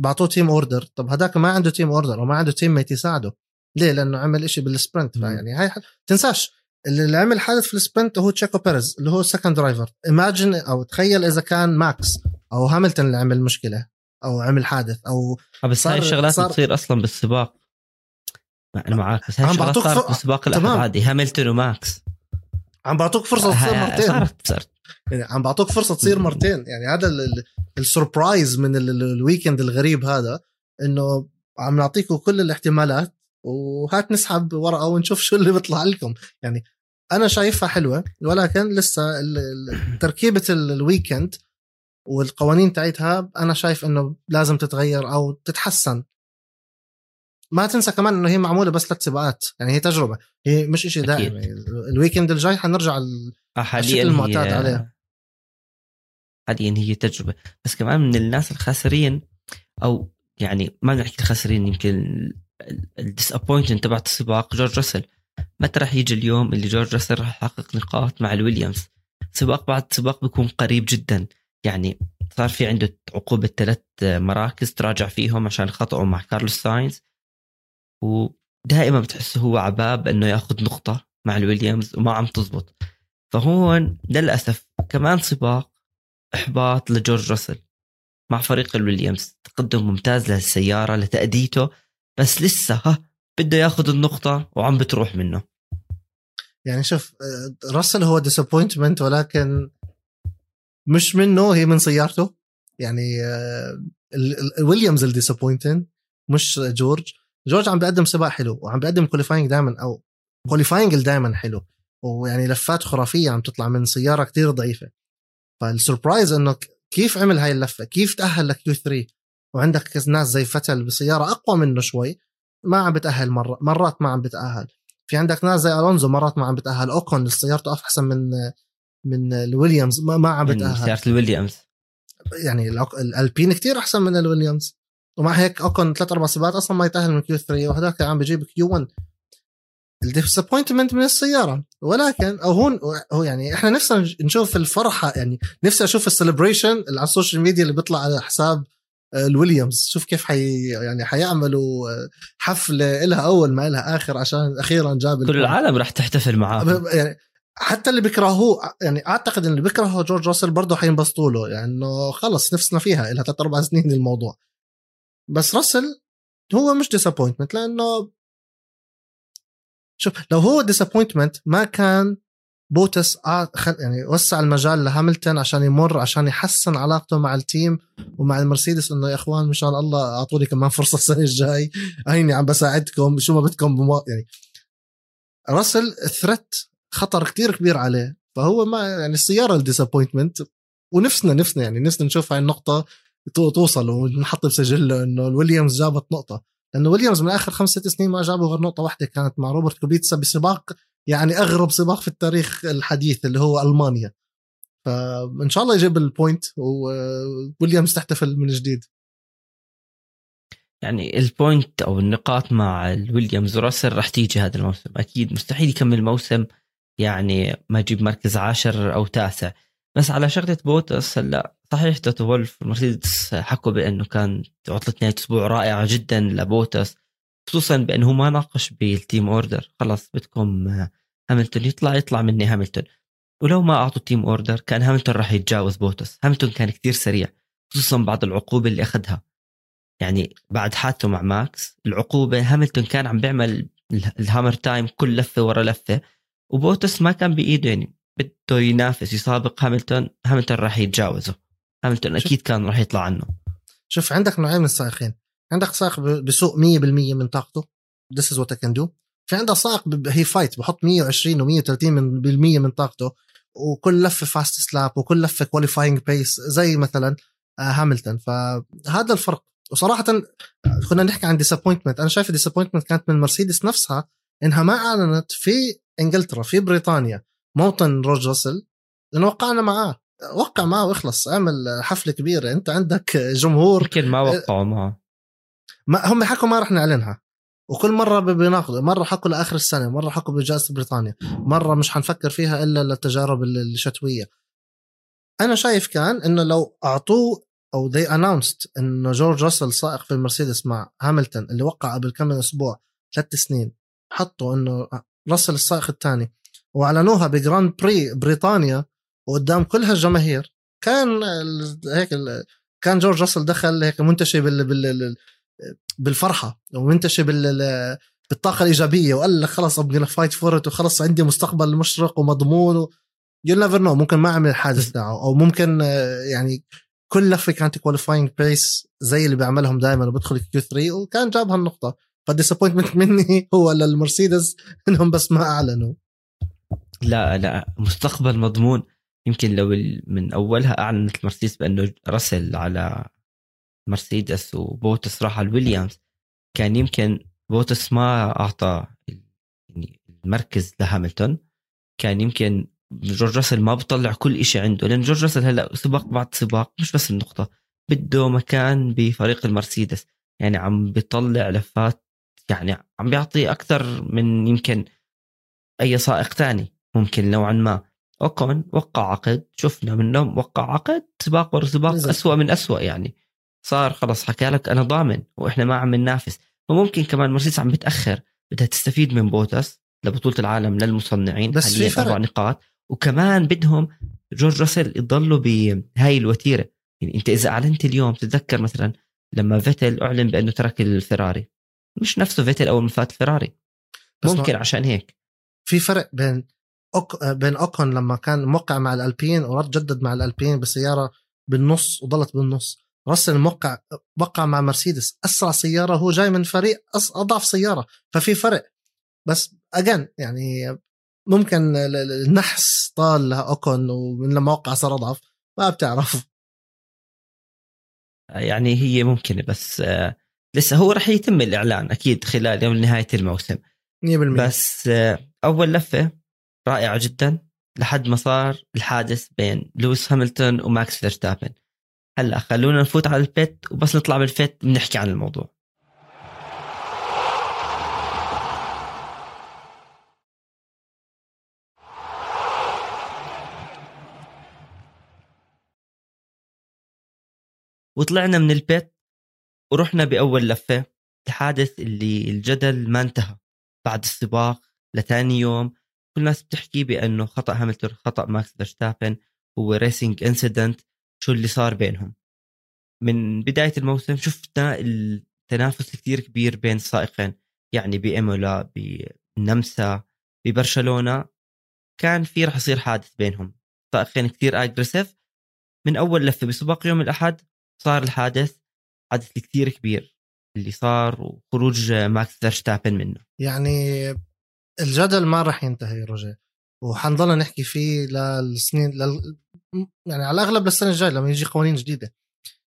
بعطوه team order طب هذاك ما عنده team order وما عنده teammate يساعده. ليه؟ لأنه عمل إشي بال sprint مم. فيعني هاي ح- تنساش. اللي اللي عمل حادث في ال sprint هو تشيكو بيريز اللي هو ال second driver imagine أو تخيل إذا كان ماكس أو هاملتون اللي عمل مشكلة. أو عمل حادث أو آه، بس هاي الشغلات صار- بتصير أصلا بالسباق. ما أنا معك بس هاي الشغلات صارت بالسباق تمام. عادي هاملتون وماكس. عم بعطوك فرصة تصير هاي- مرتين. صارت صارت. يعني عم بعطوك فرصة تصير. مرتين. يعني هذا ال- ال- ال surprise من ال- ال- ال weekend الغريب هذا إنه عم نعطيكم كل الاحتمالات وهات نسحب ورقة ونشوف شو اللي بيطلع لكم. يعني أنا شايفها حلوة ولكن لسه تركيبة ال- ال weekend والقوانين تاعتها أنا شايف إنه لازم تتغير أو تتحسن. ما تنسى كمان إنه هي معمولة بس ثلاث سباقات يعني هي تجربة هي مش إشي دائم. يعني ال weekend الجاي حنرجع آه، الشكل المعتاد هي عليه. حاليا هي تجربة. بس كمان من الناس الخاسرين أو يعني ما بنحكي الخاسرين يمكن ال disappointment تبعت السباق جورج راسل. متى راح يجي اليوم اللي جورج راسل راح يحقق نقاط مع الويليامز. سباق بعد سباق بيكون قريب جدا. يعني صار في عنده عقوبة ثلاث مراكز تراجع فيهم عشان خطأه مع كارلوس ساينز. ودائما بتحسه هو ع باب إنه يأخذ نقطة مع الويليامز وما عم تزبط. فهون للأسف كمان سباق إحباط لجورج راسل مع فريق الويليامز. تقدم ممتاز للسيارة لتأديته بس لسه ها بده يأخذ النقطة وعم بتروح منه. يعني شوف آه، راسل هو disappointment ولكن مش منه هي من سيارته. يعني ويليامز ال disappointing مش جورج. جورج عم بيقدم سباق حلو وعم بيقدم qualifying دائما أو qualifying دائما حلو. ويعني لفات خرافية عم تطلع من سيارة كتير ضعيفة. فال surprise انه كيف عمل هاي اللفة؟ كيف تأهل ل Q 3 وعندك ناس زي فتل بسيارة أقوى منه شوي ما عم بتأهل مرة مرات ما عم بتأهل. في عندك ناس زي الونزو مرات ما عم بتأهل. أوكون سيارته احسن من من الويليامز ما, ما عم بتأهل. سيارة الويليامز. يعني الألبين كتير أحسن من الويليامز. ومع هيك اوكون ثلاث أربع سباقات أصلا ما يتأهل من Q 3 وهذاك عم بيجيب Q 1 ال disappointment من السيارة. ولكن أو هون هو يعني إحنا نفسنا نشوف الفرحة يعني نفسي أشوف ال celebration على ال social media اللي بيطلع على حساب آه، الويليامز. شوف كيف حي يعني حيعملوا آه، حفلة لها أول ما لها آخر عشان أخيرا جاب كل العالم راح تحتفل معاه يعني حتى اللي بيكرهوه يعني أعتقد اللي بيكرهوا جورج راسل برضه حينبسطوا له يعني إنه خلص نفسنا فيها لها ثلاث أربع سنين الموضوع بس راسل هو مش disappointment لأنه شوف لو هو disappointment ما كان بوتس يعني وسع المجال لهاملتون عشان يمر عشان يحسن علاقته مع ال team ومع المرسيدس إنه يا إخوان مشان الله أعطوني كمان فرصة السنة الجاي هيني عم بساعدكم شو ما بدكم. يعني راسل threat خطر كتير كبير عليه. فهو ما يعني السيارة ال disappointment ونفسنا نفسنا يعني نفسنا نشوف هاي النقطة توصل ونحط بسجله إنه الويليامز جابت نقطة. لأنه ويليامز من آخر خمس ست سنين ما جابوا غير نقطة واحدة كانت مع روبرت كوبيتسا بسباق يعني أغرب سباق في التاريخ الحديث اللي هو ألمانيا. فإن شاء الله يجيب ال point وويليامز تحتفل من جديد. يعني ال point أو النقاط مع الويليامز وراسل راح تيجي هذا الموسم. أكيد مستحيل يكمل الموسم يعني ما يجيب مركز عاشر أو تاسع. بس على شغلة بوتس هلا صحيح توتو وولف مرسيدس حكوا بأنه كان عطلة نهاية أسبوع رائعة جدا لبوتس خصوصا بأنه ما ناقش بال team order. خلص بدكم هاملتون يطلع يطلع مني هاملتون. ولو ما أعطوا team order كان هاملتون راح يتجاوز بوتس هاملتون كان كثير سريع خصوصا بعد العقوبة اللي أخذها. يعني بعد حادثة مع ماكس العقوبة هاملتون كان عم بيعمل ال hammer time كل لفة ورا لفة. وبوتس ما كان بإيده يعني. بده ينافس يسابق هاملتون هاملتون راح يتجاوزه. هاملتون أكيد كان راح يطلع عنه. شوف عندك نوعين من السائقين. عندك سائق بسوق 100% من طاقته. This is what I can do. في عندك سائق he fight بحط 120 و130 من بالمية من طاقته وكل لفة fastest lap وكل لفة qualifying pace زي مثلا آه، هاملتون. فهذا الفرق. وصراحه كنا نحكي عن disappointment أنا شايف disappointment كانت من مرسيدس نفسها إنها ما أعلنت في إنجلترا في بريطانيا موطن جورج راسل لأنه وقعنا معاه. وقع معه وإخلص أعمل حفلة كبيرة. أنت عندك جمهور. يمكن ما وقعوا معه. ما هم حكوا ما رح نعلنها. وكل مرة بيناقضوا. مرة حكوا لآخر السنة مرة حكوا بجائزة بريطانيا. مرة مش حنفكر فيها إلا للتجارب الشتوية. أنا شايف كان إنه لو أعطوه أو they announced إنه جورج راسل سائق في المرسيدس مع هاملتون اللي وقع قبل كم من أسبوع ثلاث سنين حطوا إنه راسل السائق الثاني. وأعلنوها ب Grand Prix بريطانيا وقدام كل هالجماهير. كان هيك كان جورج راسل دخل هيك منتشي بال بال بالفرحة ومنتشي بال بالطاقة الإيجابية وقال لك خلص أبغى fight for وخلص عندي مستقبل مشرق ومضمون you never know ممكن ما عمل الحادث تاعه أو ممكن يعني كل لفه كانت qualifying pace زي اللي بيعملهم دائما وبدخل Q 3 وكان جاب هالنقطة. فال disappointment مني هو للمرسيدس إنهم بس ما أعلنوا. لا لا مستقبل مضمون. يمكن لو من أولها أعلنت المرسيدس بأنه رسل على مرسيدس وبوتس راح على الويليامز كان يمكن بوتس ما أعطى يعني المركز لهاملتون. كان يمكن جورج راسل ما بطلع كل شيء عنده. لأن جورج راسل هلأ سباق بعد سباق مش بس النقطة. بده مكان بفريق المرسيدس. يعني عم بيطلع لفات يعني عم بيعطي أكثر من يمكن أي سائق ثاني ممكن نوعا ما. أوكون وقع عقد شفنا منه وقع عقد سباق ورا سباق اسوء من اسوء يعني. صار خلص حكى لك أنا ضامن وإحنا ما عم ننافس. وممكن كمان مرسيدس عم بتأخر بدها تستفيد من بوتس لبطولة العالم للمصنعين بس في فرق. أربع نقاط. وكمان بدهم جورج راسل يضلوا بهاي الوتيرة. يعني أنت إذا أعلنت اليوم تتذكر مثلا لما فيتل أعلن بأنه ترك الفراري. مش نفسه فيتل أول ما فات الفراري ممكن عشان هيك. في فرق بين أوك... بين أوكون لما كان موقع مع الألبين ورد جدد مع الألبين بسيارة بالنص وضلت بالنص. راسل موقع وقع مع مرسيدس. أسرع سيارة هو جاي من فريق أضعف سيارة. ففي فرق. بس اجان يعني ممكن النحس طال أوكون ومن لما وقع صار أضعف. ما بتعرف. يعني هي ممكنة بس آه، لسه هو رح يتم الإعلان أكيد خلال يوم نهاية الموسم. 100% بس آه، أول لفة رائعة جدا لحد ما صار الحادث بين لويس هاملتون وماكس فيرستابن. هلأ خلونا نفوت على ال pit وبس نطلع من ال pit بنحكي عن الموضوع. وطلعنا من ال pit ورحنا بأول لفة الحادث اللي الجدل ما انتهى. بعد السباق لثاني يوم كل الناس بتحكي بأنه خطأ هاملتون خطأ ماكس فيرستابن هو racing incident شو اللي صار بينهم. من بداية الموسم شفنا التنافس كثير كبير بين السائقين يعني بإيمولا بنمسا ببرشلونة. كان في رح يصير حادث بينهم. سائقين كثير aggressive من أول لفة بسباق يوم الأحد صار الحادث. حادث كثير كبير اللي صار وخروج ماكس فيرستابن منه. يعني الجدل ما راح ينتهي رجع وحنضل نحكي فيه للسنين لل... يعني على الأغلب للسنة الجاية لما يجي قوانين جديدة.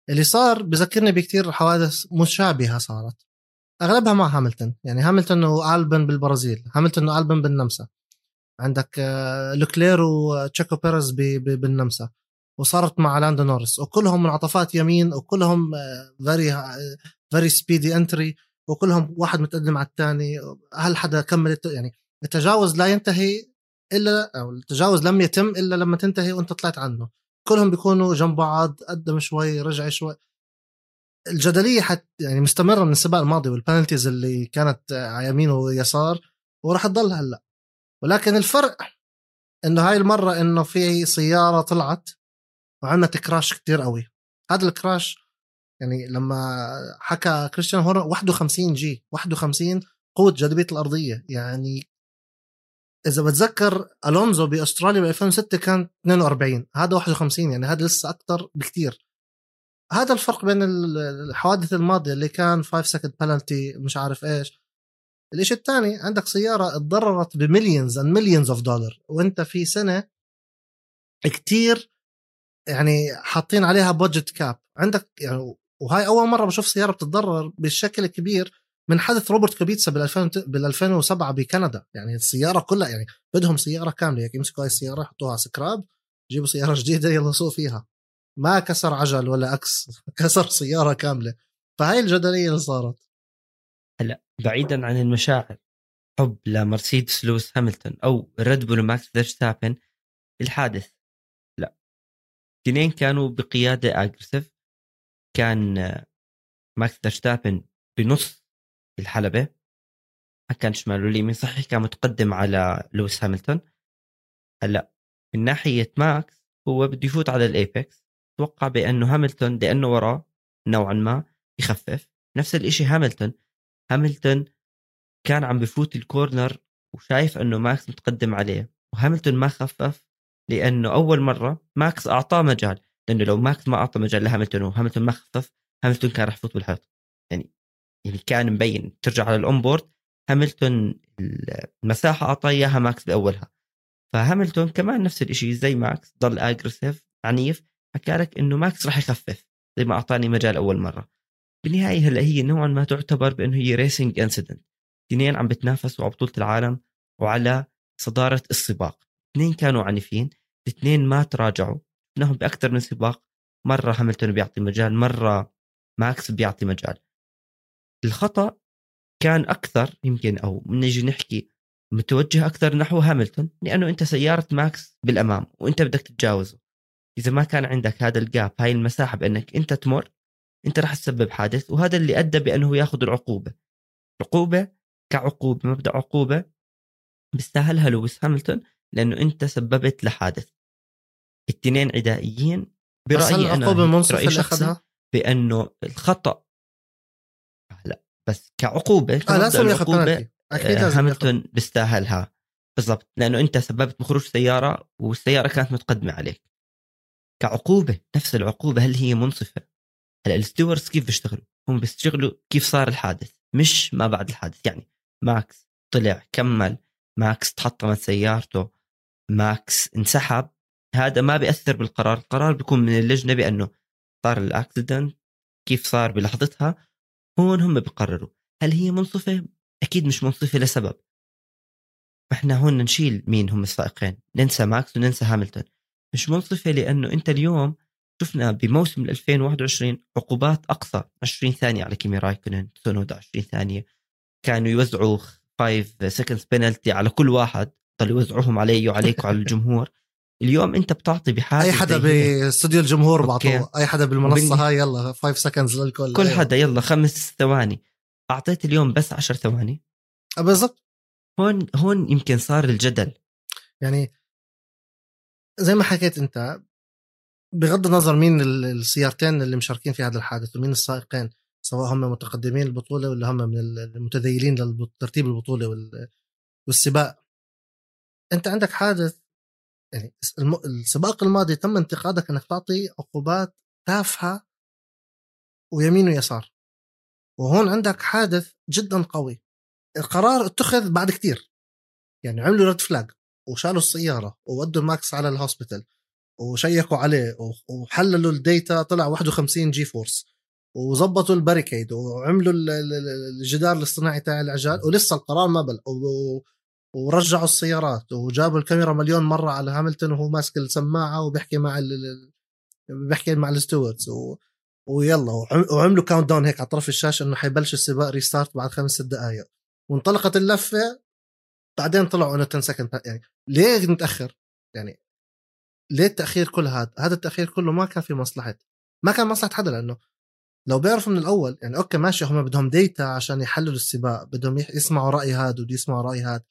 اللي صار بذكرني بكثير حوادث مشابهة صارت. أغلبها مع هاملتون يعني هاملتون وألبن بالبرازيل هاملتون وألبن بالنمسا. عندك آه، لوكلير وتشيكو بيريز بالنمسا. وصارت مع لاندو نورس. وكلهم منعطفات يمين وكلهم very very speedy entry وكلهم واحد متقدم على الثاني. هل حدا كمل يعني التجاوز لا ينتهي إلا أو التجاوز لم يتم إلا لما تنتهي وأنت طلعت عنه. كلهم بيكونوا جنب بعض قدم شوي رجع شوي. الجدلية حت يعني مستمرة من السباق الماضي وال penalties اللي كانت على يمين ويسار وراح تضل هلأ. ولكن الفرق إنه هاي المرة إنه في سيارة طلعت. وعندنا crash كتير قوي. هذا ال crash يعني لما حكى كريستيان هورنر 51 G 51 قوة جاذبية الأرضية. يعني إذا بتذكر ألونزو بأستراليا ب 2006 كان 42 هذا 51 يعني هذا لسه أكثر بكثير هذا الفرق بين الحوادث الماضية اللي كان 5 second penalty مش عارف إيش. الشيء الثاني عندك سيارة تضررت ب millions and millions of dollar وأنت في سنة كتير يعني حاطين عليها budget cap عندك يعني وهاي أول مرة بشوف سيارة بتتضرر بالشكل كبير من حادث روبرت كوبيتسا بال 2000 بال 2007 بكندا. يعني السيارة كلها يعني بدهم سيارة كاملة. هيك يمسكوا هاي السيارة يحطوها سكراب يجيبوا سيارة جديدة يلا سوق فيها. ما كسر عجل ولا أكس كسر سيارة كاملة. فهاي الجدلية اللي صارت. هلا بعيدا عن المشاعر حب لمرسيدس لويس هاملتون أو ريد بول ماكس فيرستابن الحادث. الاثنين كانوا بقيادة aggressive كان ماكس فيرستابن بنص الحلبة. ما كان شمال واليمين صحيح كان متقدم على لويس هاملتون. هلأ من ناحية ماكس هو بده يفوت على ال apex. توقع بأنه هاملتون لأنه وراه نوعا ما يخفف. نفس الشيء هاملتون. هاملتون كان عم بفوت ال corner وشايف أنه ماكس متقدم عليه. وهاملتون ما خفف. لأنه أول مرة ماكس أعطاه مجال لأنه لو ماكس ما أعطى مجال لهاملتون وهاملتون ما خفف هاملتون كان راح يفوت بالحيط يعني يعني كان مبين ترجع على ال onboard هاملتون المساحة أعطاه إياها ماكس بأولها. فهاملتون كمان نفس الشيء زي ماكس ضل aggressive عنيف حكى لك إنه ماكس راح يخفف زي ما أعطاني مجال أول مرة. بالنهاية هلأ هي نوعا ما تعتبر بأنه هي racing incident اثنين عم بتنافسوا على بطوله العالم وعلى صدارة السباق. اثنين كانوا عنيفين الاثنين ما تراجعوا. شفناهم بأكثر من سباق مرة هاملتون بيعطي مجال مرة ماكس بيعطي مجال. الخطأ كان أكثر يمكن أو نجي نحكي متوجه أكثر نحو هاملتون لأنه أنت سيارة ماكس بالأمام وأنت بدك تتجاوزه. إذا ما كان عندك هذا ال gap هاي المساحة بأنك أنت تمر أنت راح تسبب حادث وهذا اللي أدى بأنه يأخذ العقوبة. عقوبة كعقوبة مبدأ عقوبة بيستاهلها لويس هاملتون. لأنه أنت سببت لحادث. الاثنين عدائيين برأيي أنا اللي شخصي بأنه الخطأ. لا بس كعقوبة آه كمبدأ لازم ياخذ بنالتي أكيد. آه، لازم هاملتون بيستاهلها. بالضبط. لأنه أنت سببت بخروج سيارة والسيارة كانت متقدمة عليك. كعقوبة نفس العقوبة هل هي منصفة؟ هلأ ال stewards كيف بيشتغلوا؟ هم بيشتغلوا كيف صار الحادث مش ما بعد الحادث. يعني ماكس طلع كمل. ماكس تحطمت سيارته. ماكس انسحب هذا ما بيأثر بالقرار القرار بيكون من اللجنة بأنه صار ال accident كيف صار بلحظتها هون هم بيقرروا. هل هي منصفة؟ أكيد مش منصفة لسبب. إحنا هون نشيل مين هم السائقين ننسى ماكس وننسى هاملتون. مش منصفة لأنه أنت اليوم شفنا بموسم 2021 عقوبات أقصى 20 ثانية على كيمي رايكونن سونودا 20 ثانية. كانوا يوزعوا 5 seconds penalty على كل واحد. ضلوا يوزعوهم علي وعليك وعلى الجمهور. اليوم انت بتعطي بحاجة أي حدا باستوديو الجمهور. بعطوه. أي حدا بالمنصة هاي يلا 5 seconds للكل. كل أيوة. حدا يلا خمس ثواني. أعطيت اليوم بس 10 ثواني. آه، بالضبط. هون هون يمكن صار الجدل. يعني زي ما حكيت أنت بغض النظر مين ال- السيارتين اللي مشاركين في هذا الحادث ومين السائقين سواء هم متقدمين البطوله ولا هم من المتذيلين لترتيب البطولة وال- والسباق. أنت عندك حادث يعني السباق الماضي تم انتقادك إنك تعطي عقوبات تافهة ويمين ويسار. وهون عندك حادث جدا قوي. القرار اتخذ بعد كتير. يعني عملوا red flag وشالوا السيارة وودوا ماكس على ال hospital و check وا عليه وحللوا ال data طلع 51 G-force وظبطوا ال barricade وعملوا ال- ال- ال- الجدار الاصطناعي تاع العجال ولسه القرار ما بل ورجعوا السيارات وجابوا الكاميرا مليون مرة على هاملتون وهو ماسك السماعة وبيحكي مع ال بيحكي مع ال stewards و... ويلا وعم- وعملوا countdown هيك على طرف الشاشة إنه حيبلش السباق restart بعد خمس ست دقائق وانطلقت اللفة بعدين طلعوا إنه 10 second يعني ليه نتأخر؟ يعني ليه التأخير كل هذا؟ هذا التأخير كله ما كان في مصلحة ما كان مصلحة حدا لأنه لو بيعرفوا من الأول يعني okay ماشي هم بدهم data عشان يحللوا السباق بدهم يسمعوا رأي هذا ودي يسمعوا رأي هذا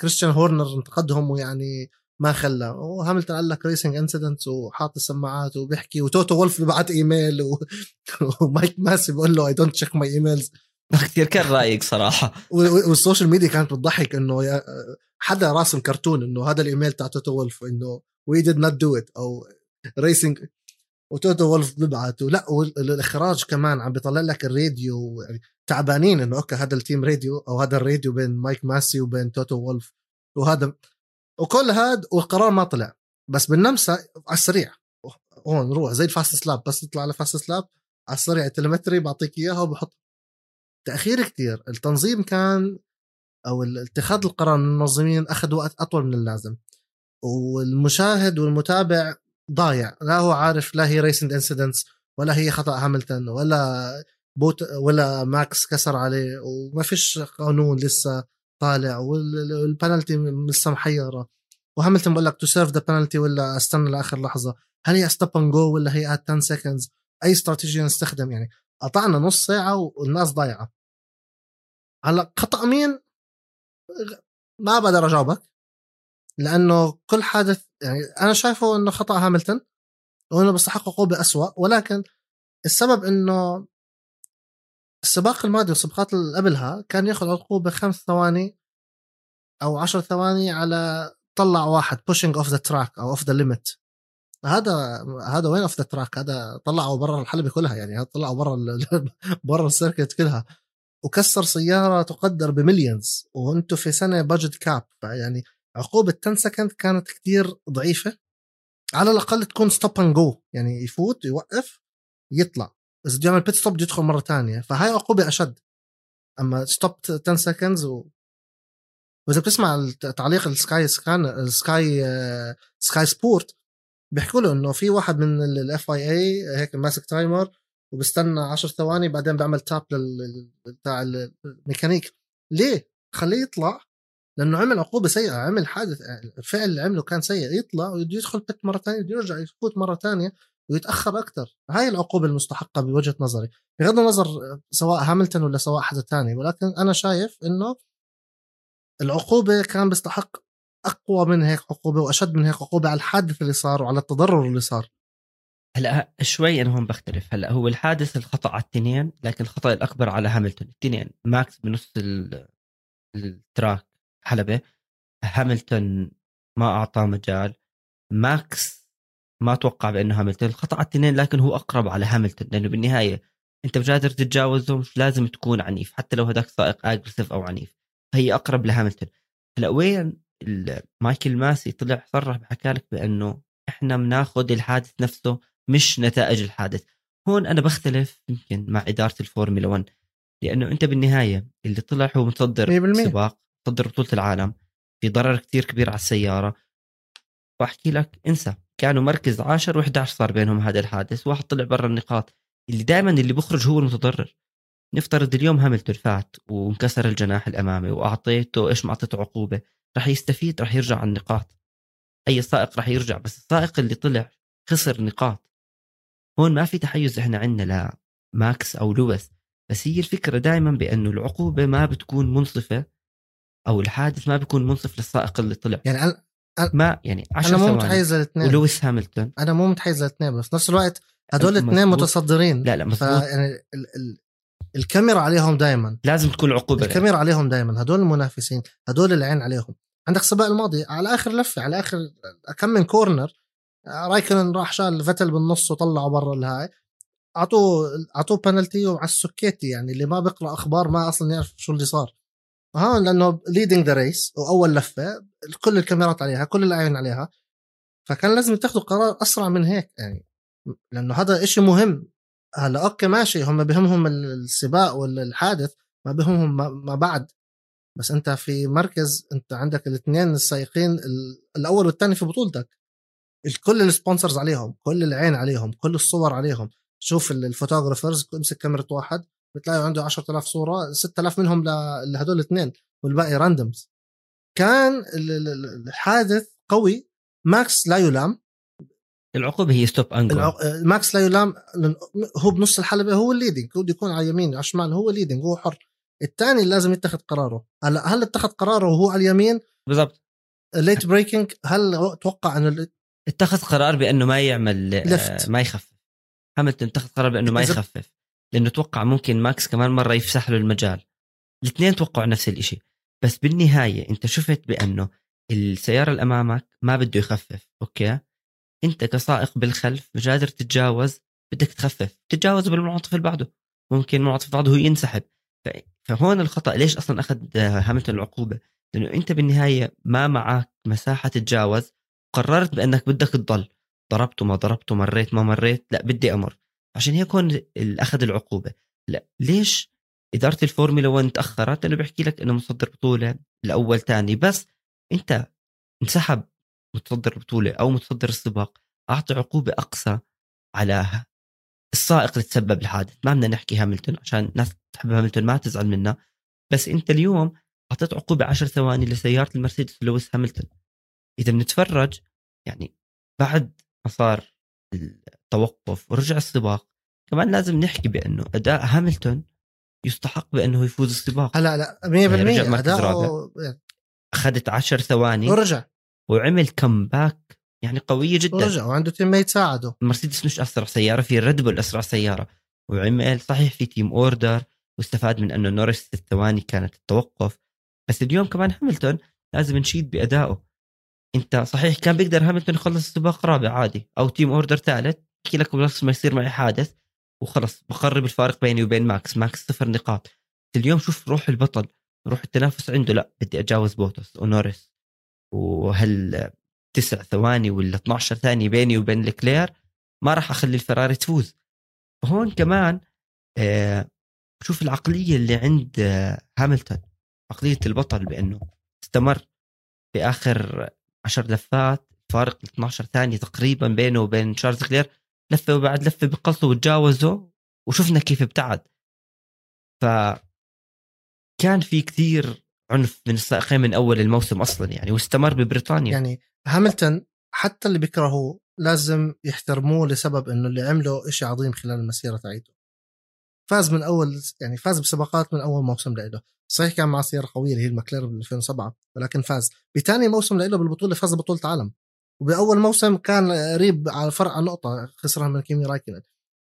كريستيان هورنر انتقدهم ويعني ما خلى. وهاملتون قال لك racing incident وحاط السماعات وبيحكي وتوتو وولف ببعت إيميل و... ومايكل ماسي بقول له I don't check my emails كثير كان رايق صراحة. وال social media كانت بتضحك إنه يا- حدا راسم كرتون إنه هذا الإيميل تاع توتو وولف إنه we did not do it أو racing وتوتو وولف ببعت ولا والإخراج كمان عم بيطلع لك الراديو يعني تعبانين إنه okay هذا ال team radio أو هذا الراديو بين مايكل ماسي وبين توتو وولف وهذا وكل هذا والقرار ما طلع. بس بالنمسا على السريع هون روح زي ال fastest lap بس تطلع على fastest lap على السريع ال telemetry بعطيك إياها وبحط. تأخير كتير التنظيم كان أو اتخاذ القرار من المنظمين أخذ وقت أطول من اللازم. والمشاهد والمتابع ضايع. لا هو عارف لا هي racing incidents ولا هي خطأ هاملتون ولا بوت ولا ماكس كسر عليه وما فيش قانون لسه طالع وال- والبنالتي لسه محيرة. وهاملتون بقول لك to serve the penalty ولا استنى لآخر لحظة. هل هي stop and go ولا هي 10 seconds أي استراتيجيه نستخدم يعني؟ قطعنا نص ساعة والناس ضايعة. هلا خطأ مين؟ ما بقدر أجاوبك لأنه كل حادث يعني أنا شايفه إنه خطأ هاملتون وإنه بيستحق عقوبه أسوأ ولكن السبب إنه السباق الماضي والسباقات اللي قبلها كان ياخذ عقوبة خمس ثواني أو عشر ثواني على طلع واحد pushing off the track أو off the limit هذا هذا وين off the track هذا طلعوا برا الحلبة كلها يعني طلعوا برا برا ال circuit كلها. وكسر سيارة تقدر ب millions وأنتم في سنة budget cap يعني عقوبة 10 second كانت كتير ضعيفة. على الأقل تكون stop and go يعني يفوت يوقف يطلع. إذا بده يعمل pit stop يدخل مرة تانية. فهاي عقوبة أشد. أما stop 10 seconds و... وإذا بتسمع تعليق السكاي سكان السكاي سكاي سبورت بيحكوا له إنه في واحد من ال FIA هيك ماسك timer وبستنى 10 ثواني بعدين بعمل tap لل بتاع الميكانيك. ليه؟ خليه يطلع. لأنه عمل عقوبة سيئة عمل حادث الفعل اللي عمله كان سيء يطلع ويدخل pit مرة ثانية يرجع يفوت مرة ثانية ويتأخر أكثر. هاي العقوبة المستحقة بوجهة نظري. بغض النظر سواء هاملتون ولا سواء حدا ثاني ولكن أنا شايف إنه العقوبة كان بيستحق أقوى من هيك عقوبة وأشد من هيك عقوبة على الحادث اللي صار وعلى التضرر اللي صار. هلأ شوي أنا هون بختلف. هلأ هو الحادث الخطأ على التنين لكن الخطأ الأكبر على هاملتون. التنين ماكس بنص ال track. حلبة هاملتون ما أعطاه مجال. ماكس ما توقع بأنه هاملتون. الخطأ على الاثنين لكن هو أقرب على هاملتون. لأنه بالنهاية أنت مش قادر تتجاوزه مش لازم تكون عنيف. حتى لو هداك سائق aggressive أو عنيف. فهي أقرب لهاملتون. هلا وين مايكل ماسي طلع صرح بحكى لك بأنه إحنا بناخذ الحادث نفسه مش نتائج الحادث. هون أنا بختلف يمكن مع إدارة الفورمولا 1 لأنه أنت بالنهاية اللي طلع هو متصدر السباق تصدر بطولة العالم في ضرر كتير كبير على السيارة. فاحكي لك انسى كانوا مركز 10 و11 صار بينهم هذا الحادث واحد طلع برا النقاط. اللي دائما اللي بخرج هو المتضرر. نفترض اليوم هاملتون فات وانكسر الجناح الأمامي وأعطيته إيش ما أعطيته عقوبة. راح يستفيد راح يرجع على النقاط. أي سائق راح يرجع بس السائق اللي طلع خسر نقاط. هون ما في تحيز إحنا عندنا لماكس أو لويس بس هي الفكرة دائما بأنه العقوبة ما بتكون منصفة. أو الحادث ما بيكون منصف للسائق اللي طلع. يعني أنا ما يعني 10 أنا مو متحيز للاثنين. ولويس هاملتون. أنا مو متحيز للاثنين بس نفس الوقت هدول الاثنين متصدرين. لا لا مظبوط يعني ال ال الكاميرا عليهم دائما لازم تكون عقوبة. الكاميرا يعني. عليهم دائما هدول المنافسين هدول العين عليهم. عندك السباق الماضي على آخر لفة على آخر كم من كورنر رايكن راح شال فتل بالنص وطلعه برا الهاي. اعطوه أعطوه بنالتي وعلى السكيتي يعني اللي ما بيقرأ أخبار ما أصلا يعرف شو اللي صار. ها لأنه ليدنج ذا ريس وأول لفة كل الكاميرات عليها كل الأعين عليها. فكان لازم يتخذوا قرار أسرع من هيك يعني لأنه هذا إشي مهم. هلأ أوكي ماشي هم بهمهم السباق ولا الحادث ما بهمهم ما بعد. بس أنت في مركز أنت عندك الاثنين السائقين الأول والثاني في بطولتك. كل ال sponsors عليهم كل العين عليهم كل الصور عليهم. شوف ال photographers امسك كاميرا واحد. بتلاقي عنده 10000 صورة 6000 منهم لهدول الاثنين والباقي randoms كان الحادث قوي. ماكس لا يلام. العقوبه هي stop and go ال العق... ماكس لا يلام هو بنص الحلبة هو ال leading هو يكون على اليمين على الشمال هو ال leading هو حر. الثاني لازم يتخذ قراره. هلا هل اتخذ قراره وهو على اليمين؟ بالضبط. late braking هل توقع إنه اتخذ قرار بأنه ما يعمل lift. ما يخفف. هاملتون اتخذ قرار بأنه ما يخفف. لأنه توقع ممكن ماكس كمان مرة يفسح له المجال. الاثنين توقعوا نفس الشيء بس بالنهاية أنت شفت بأنه السيارة اللي أمامك ما بده يخفف okay؟ أنت كسائق بالخلف مش قادر تتجاوز بدك تخفف. تتجاوز بالمنعطف اللي بعده. ممكن المنعطف بعده هو ينسحب فهون الخطأ. ليش أصلا أخذ هاملتون العقوبة؟ لأنه أنت بالنهاية ما معك مساحة تتجاوز. قررت بأنك بدك تضل. ضربته ما ضربته مريت ما مريت. لا بدي أمر. عشان هيك هون اخذ العقوبة. لا ليش إدارة الفورمولا 1 تأخرت؟ لأنه بيحكي لك إنه مصدر بطولة الأول ثاني. بس أنت انسحب متصدر البطوله أو متصدر السباق أعطي عقوبة أقصى على السائق اللي تسبب الحادث. ما بدنا نحكي هاملتون عشان الناس تحب هاملتون ما تزعل منا. بس أنت اليوم أعطيت عقوبة 10 ثواني لسيارة المرسيدس لويس هاملتون. إذا بنتفرج يعني بعد ما صار التوقف ورجع السباق. كمان لازم نحكي بأنه أداء هاملتون يستحق بأنه يفوز السباق. لا لا 100% يعني اداؤه أخذت 10 ثواني ورجع. وعمل comeback يعني قويه جدا. ورجع وعنده teammate ساعده. مرسيدس مش أسرع سيارة في ريد بول أسرع سيارة. وعمل صحيح في team order واستفاد من أنه نورس الثواني كانت التوقف. بس اليوم كمان هاملتون لازم نشيد بأدائه. انت صحيح كان بيقدر هاملتون يخلص السباق رابع عادي أو team order ثالث احكي لك بنفس ما يصير معي حادث وخلص بقرب الفارق بيني وبين ماكس ماكس صفر نقاط. اليوم شوف روح البطل روح التنافس عنده لا بدي أتجاوز بوتس ونورس وهل تسع ثواني ولا 12 ثانية بيني وبين لكلير ما راح أخلي الفراري تفوز. وهون كمان آه شوف العقلية اللي عند آه هاملتون عقلية البطل بأنه استمر في آخر عشر لفات فارق 12 ثانية تقريبا بينه وبين شارل لكلير. لفه وبعد لفه بقلصه وتجاوزه وشفنا كيف ابتعد. ف كان في كثير عنف من السائقين من أول الموسم أصلا يعني واستمر ببريطانيا. يعني هاملتون حتى اللي بيكرهوه لازم يحترموه لسبب إنه اللي عمله إشي عظيم خلال المسيرة تاعته فاز من أول يعني فاز بسباقات من أول موسم له صحيح كان مع سيارة قوية اللي هي المكلارن ب 2007 ولكن فاز. بثاني موسم له بالبطولة فاز ببطوله عالم وبأول موسم كان قريب على فرق عن نقطة خسرها من كيمي رايكنن.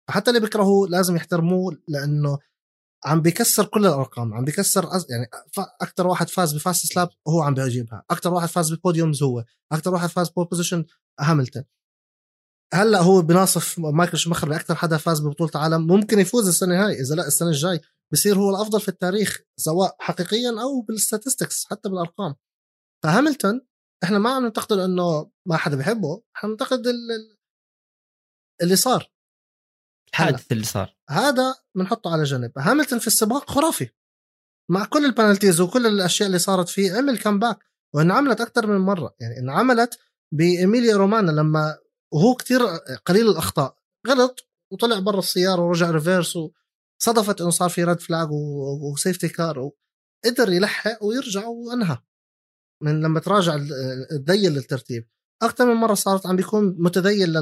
فحتى اللي بيكرهوه لازم يحترموه لأنه عم بيكسر كل الأرقام عم بيكسر يعني أكثر واحد فاز ب fastest lap هو عم بيجيبها أكثر واحد فاز ب podiums هو. أكثر واحد فاز ب pole position هاملتون هلأ هو بناصف مايكل شوماخر بأكثر حدا فاز ببطولة عالم ممكن يفوز السنة هاي إذا لأ السنة الجاي. بصير هو الأفضل في التاريخ سواء حقيقيا أو بال statistics حتى بالأرقام. فهاملتون إحنا ما عم ننتقد انه ما حدا بيحبه إحنا بننتقد اللي صار. الحادث اللي صار. هذا بنحطه على جنب. هاملتون في السباق خرافي. مع كل ال penalties وكل الأشياء اللي صارت فيه عمل comeback وانه عملت أكثر من مرة. يعني انه عملت بايميليا رومانيا لما وهو كتير قليل الأخطاء. غلط وطلع برا السيارة ورجع reverse وصدفت إنه صار في red flag و safety car وقدر يلحق ويرجع وانهى. من لما تراجع تذيل للترتيب. أكثر من مرة صارت عم بيكون متذيل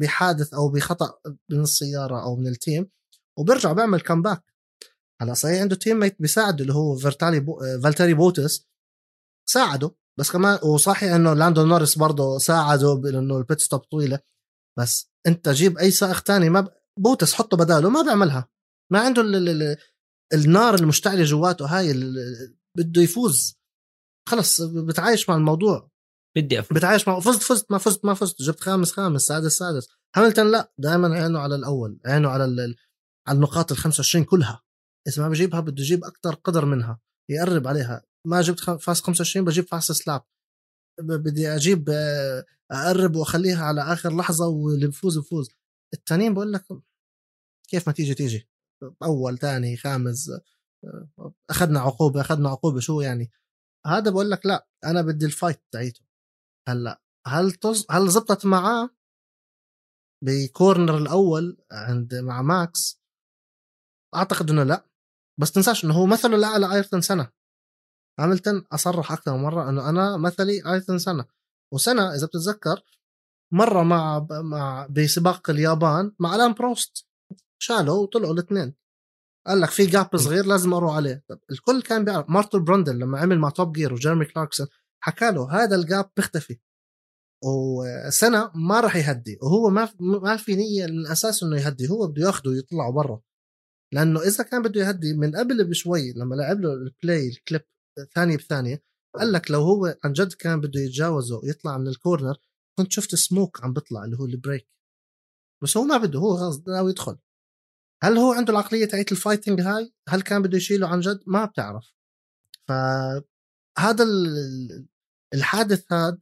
بحادث أو بخطأ من السيارة أو من ال team وبيرجع بيعمل comeback هلأ صحيح عنده teammate بيساعده اللي هو. فالتيري بوتاس ساعده. بس كمان وصحيح إنه لاندو نورس برضه ساعده بانه ال pit stop طويلة بس أنت جيب أي سائق تاني ما ب... بوتس حطه بداله ما بيعملها. ما عنده ال... ال... النار المشتعلة جواته هاي ال... بده يفوز. خلص بتعايش مع الموضوع. بدي أفوز. بتعايش مع فزت فزت ما فزت ما فزت. جبت خامس خامس سادس سادس. هاملتون لا دائما عينه على الأول عينه على ال... على النقاط ال 25 كلها. إذا ما بجيبها بده يجيب أكثر قدر منها يقرب عليها. ما جبت فاس 25 بجيب فاس سلاب بدي أجيب آه، أقرب وأخليها على آخر لحظة واللي بفوز بفوز. الثانيين بقول لك كيف ما تيجي تيجي. أول ثاني خامس آه، أخذنا عقوبة أخذنا عقوبة شو يعني؟ هذا بقول لك لا أنا بدي ال fight تاعيته. هلأ هل طز هل زبطت معاه؟ ب corner الأول عند مع ماكس. أعتقد إنه لا. بس تنساش إنه هو مثله الأعلى ايرتون سينا. هاملتون أصرح أكثر من مرة إنه أنا مثلي ايرتون سينا وسينا إذا بتتذكر مرة مع مع بسباق اليابان مع ألان بروست. شالوا وطلعوا الاثنين. قال لك في gap صغير لازم أروح عليه. طب الكل كان بيعرف. مارتن براندل لما عمل مع توب جير وجيرمي كلاركسون حكى له هذا ال gap بيختفي. وسينا ما راح يهدي. وهو ما ما في نية من الاساس إنه يهدي. هو بده ياخده ويطلعه برا. لأنه إذا كان بده يهدي من قبل بشوي لما لعب له ال play ال clip ثانية بثانية قال لك لو هو عن جد كان بده يتجاوزه ويطلع من ال corner كنت شفت سموك عم بيطلع اللي هو ال brake بس هو ما بده هو ناوي يدخل. هل هو عنده العقلية تاعت ال fighting هاي؟ هل كان بده يشيله عن جد؟ ما بتعرف. فهذا الحادث هذا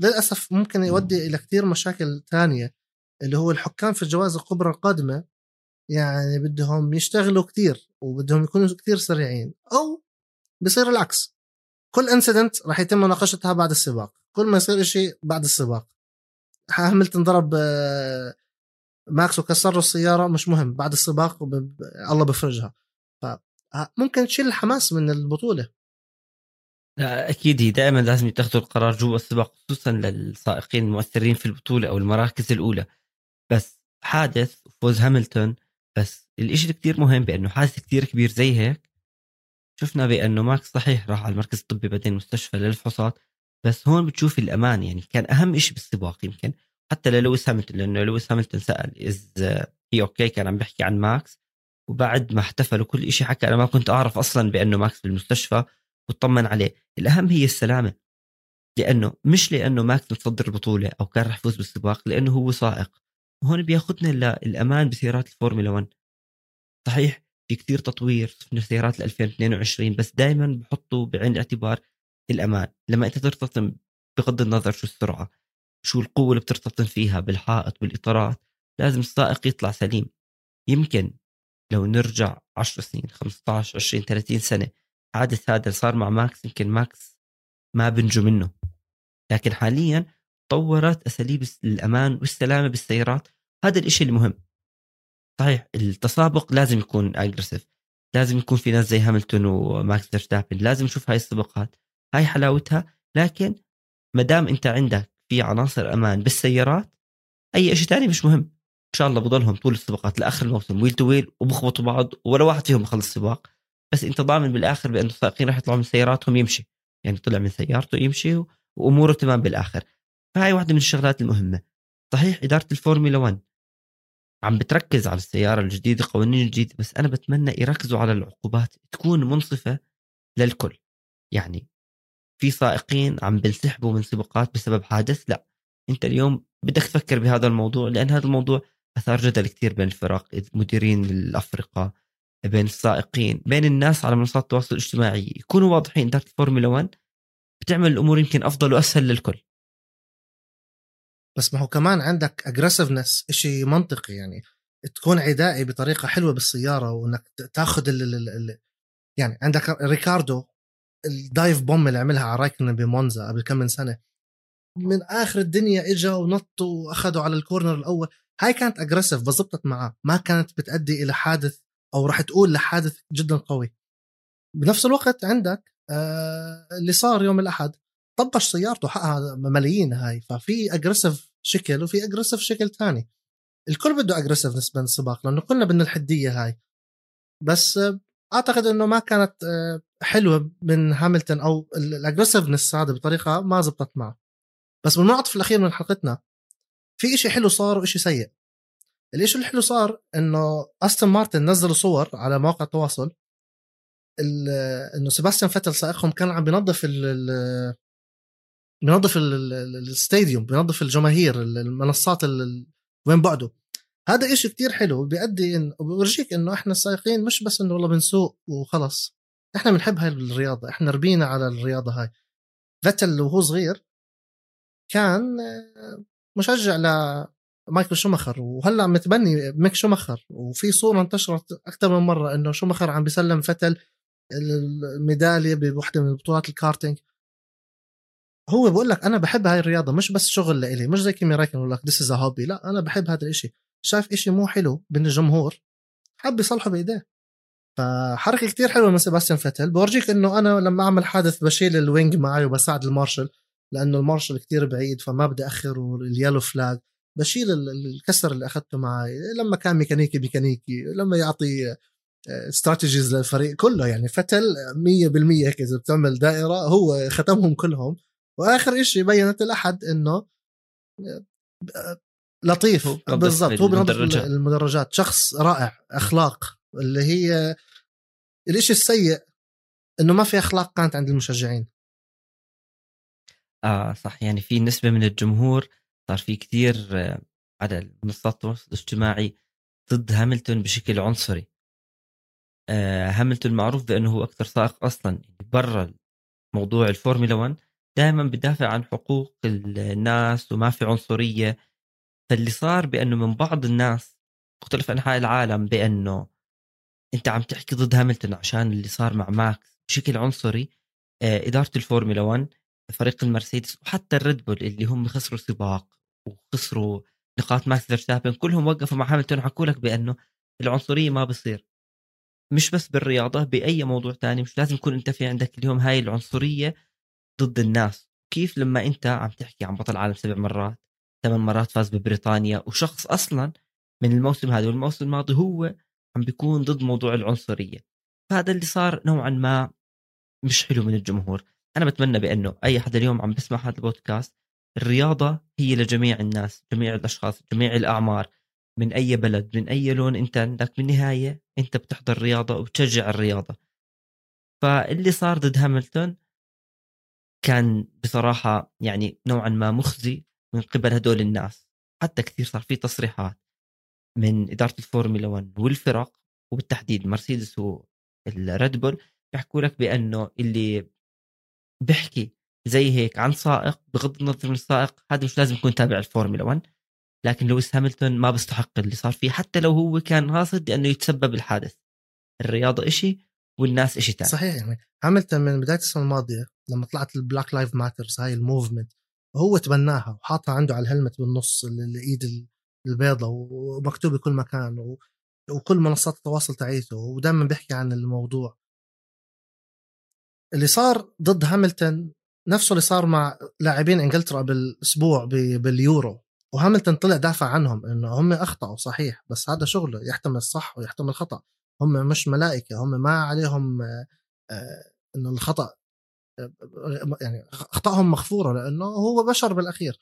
للأسف ممكن يؤدي إلى كثير مشاكل ثانية اللي هو الحكام في الجوائز الكبرى القادمة يعني بدهم يشتغلوا كثير وبدهم يكونوا كثير سريعين. أو بصير العكس. كل incident راح يتم مناقشتها بعد السباق. كل ما يصير شيء بعد السباق. هاملتون ضرب آه، ماكس وكسر له السيارة مش مهم. بعد السباق الله بفرجها. فممكن تشيل الحماس من البطولة. لا أكيد هي دائما لازم يتخذوا القرار جوا السباق خصوصا للسائقين المؤثرين في البطولة أو المراكز الأولى. بس حادث فوز هاملتون بس الإشي كتير مهم بأنه حادث كتير كبير زي هيك. شفنا بأنه ماكس صحيح راح على المركز الطبي بعدين المستشفى للفحوصات بس هون بتشوف الأمان يعني كان أهم شيء بالسباق يمكن حتى للويس هاملتون لأنه لويس هاملتون سأل is he okay؟ كان عم بيحكي عن ماكس وبعد ما احتفلوا كل شيء حكى أنا ما كنت أعرف أصلا بأنه ماكس بالمستشفى وطمن عليه. الأهم هي السلامة لأنه مش لأنه ماكس متصدر البطوله أو كان رح يفوز بالسباق لأنه هو سائق. وهون بياخذنا للامان بسيارات الفورمولا 1 صحيح؟ في كثير تطوير في سيارات 2022 بس دائما بحطوا بعين الاعتبار الامان لما أنت ترتطم بغض النظر شو السرعة شو القوة اللي بترتطم فيها بالحائط بالإطارات لازم السائق يطلع سليم. يمكن لو نرجع 10 سنين 15 20 30 سنة حادث هذا اللي صار مع ماكس يمكن ماكس ما بنجو منه. لكن حاليا طورت أساليب الأمان والسلامة بالسيارات. هذا الإشي المهم. صحيح التسابق لازم يكون aggressive لازم يكون في ناس زي هاملتون وماكس فيرستابن لازم نشوف هاي السباقات. هاي حلاوتها لكن ما دام انت عندك في عناصر أمان بالسيارات أي شيء ثاني مش مهم. إن شاء الله بضلهم طول السباقات لآخر الموسم wheel to wheel وبخبطوا بعض ولا واحد فيهم يخلص سباق بس أنت ضامن بالآخر بانه السائقين راح يطلعوا من سياراتهم يمشي. يعني طلع من سيارته يمشي وأموره تمام بالآخر. فهاي واحدة من الشغلات المهمة. صحيح إدارة الفورمولا 1 عم بتركز على السيارة الجديدة قوانين الجديده بس أنا بتمنى يركزوا على العقوبات تكون منصفة للكل. يعني في سائقين عم بنسحبوا من سباقات بسبب حادث لا أنت اليوم بدك تفكر بهذا الموضوع لأن هذا الموضوع أثار جدل كثير بين الفرق مديرين الافرقه بين السائقين بين الناس على منصات التواصل الاجتماعي. يكونوا واضحين اداره الفورمولا 1 بتعمل الأمور يمكن أفضل وأسهل للكل. بس ما هو كمان عندك aggressiveness شيء منطقي يعني. تكون عدائي بطريقة حلوة بالسيارة وإنك تاخذ ال يعني عندك ريكاردو ال dive bomb اللي عملها على رايكونن بمونزا قبل كم من سنة من آخر الدنيا إجا ونط وأخذوا على ال corner الأول. هاي كانت aggressive بزبطت معاه. ما كانت بتأدي إلى حادث أو راح تقول لحادث جدا قوي. بنفس الوقت عندك آه اللي صار يوم الأحد طبش سيارته حقها ملايين هاي. ففي aggressive شكل وفي aggressive شكل ثاني. الكل بده aggressiveness بالسباق لأنه كلنا بدنا الحدية هاي. بس أعتقد إنه ما كانت آه، حلوة من هاملتون أو ال aggressiveness هذا بطريقة ما زبطت معه. بس بالمنعطف الأخير من حلقتنا في إشي حلو صار وإشي سيء. الإشي الحلو صار إنه استون مارتن نزلوا صور على مواقع التواصل إنه سيباستيان فتل سائقهم كان عم بينظف بينظف ال stadium بينظف الجماهير المنصات وين بعده. هذا إشي كتير حلو بيأدي إن بورجيك إنه إحنا السائقين مش بس إنه والله بنسوق وخلص. إحنا بنحب هاي الرياضة إحنا ربينا على الرياضة هاي. فتل وهو صغير كان آه، مشجع لمايكل شومخر وهلأ متبني ميك شومخر وفي صورة انتشرت أكثر من مرة إنه شومخر عم بيسلم فتل الميدالية بوحدة من بطولات الكارتينج. هو بقول لك أنا بحب هاي الرياضة مش بس شغل لإلي مش زي كيمي رايكونن يقول لك this is hobby لا أنا بحب هذا الإشي. شايف إشي مو حلو بين الجمهور حب يصلحه بإيديه. فحركة كتير حلوة من سيباستيان فتل. بورجيك إنه أنا لما أعمل حادث بشيل ال wing معي وبساعد المارشل لأنه المارشل كتير بعيد فما بدي اخر ال yellow flag بشيل الكسر اللي أخذته معي لما كان ميكانيكي ميكانيكي لما يعطي استراتيجيز آه، للفريق كله يعني. فتل 100% هيك إذا بتعمل دائرة هو ختمهم كلهم. وآخر شيء بينت الأحد إنه آه، لطيف بالضبط هو بينظف المدرجات. شخص رائع أخلاق اللي هي الإشي السيء إنه ما في أخلاق كانت عند المشجعين. آه صح. يعني في نسبة من الجمهور صار في كثير آه، على منصات التواصل الاجتماعي ضد هاملتون بشكل عنصري. آه هاملتون معروف بأنه هو أكثر سائق أصلا برا موضوع الفورمولا 1 دائما بدافع عن حقوق الناس وما في عنصرية. فاللي صار بأنه من بعض الناس مختلف انحاء العالم بأنه أنت عم تحكي ضد هاملتون عشان اللي صار مع ماكس بشكل عنصري آه، إدارة الفورمولا 1 فريق المرسيدس وحتى الريد بول اللي هم خسروا سباق وخسروا نقاط ماكس فيرستابن كلهم وقفوا مع هاملتون حكوا لك بأنه العنصرية ما بصير. مش بس بالرياضة بأي موضوع تاني مش لازم يكون أنت في عندك اليوم هاي العنصرية. ضد الناس. كيف لما أنت عم تحكي عن بطل عالم سبع مرات ثمان مرات فاز ببريطانيا وشخص أصلا من الموسم هذا والموسم الماضي هو عم بيكون ضد موضوع العنصرية. فهذا اللي صار نوعا ما مش حلو من الجمهور. أنا بتمنى بأنه أي حدا اليوم عم بسمع هذا البودكاست الرياضة هي لجميع الناس جميع الأشخاص جميع الأعمار. من أي بلد من أي لون أنت عندك بالنهايه أنت بتحضر رياضة وبتشجع الرياضة. فاللي صار ضد هاملتون كان بصراحة يعني نوعا ما مخزي من قبل هدول الناس. حتى كثير صار في تصريحات من إدارة الفورمولا 1 والفرق وبالتحديد مرسيدس والريد بول بيحكوا لك بأنه اللي بيحكي زي هيك عن سائق بغض النظر من السائق هذا مش لازم يكون تابع الفورمولا 1 لكن لويس هاملتون ما بيستحق اللي صار فيه حتى لو هو كان قاصد لأنه يتسبب الحادث. الرياضة إشي والناس إشي ثاني صحيح يعني. هاملتون من بداية السنة الماضية لما طلعت ال Black Lives Matter هاي ال movement هو تبناها وحاطها عنده على الهلمت بالنص الإيد البيضة ومكتوب بكل مكان وكل منصات التواصل تاعيته ودائما بيحكي عن الموضوع. اللي صار ضد هاملتون نفسه اللي صار مع لاعبين إنجلترا بالأسبوع باليورو وهاملتون طلع دافع عنهم إنه هم أخطأوا صحيح بس هذا شغله يحتمل الصح ويحتمل الخطأ. هم مش ملائكة هم ما عليهم آه، إنه الخطأ آه، يعني اخطائهم مغفورة لأنه هو بشر بالأخير.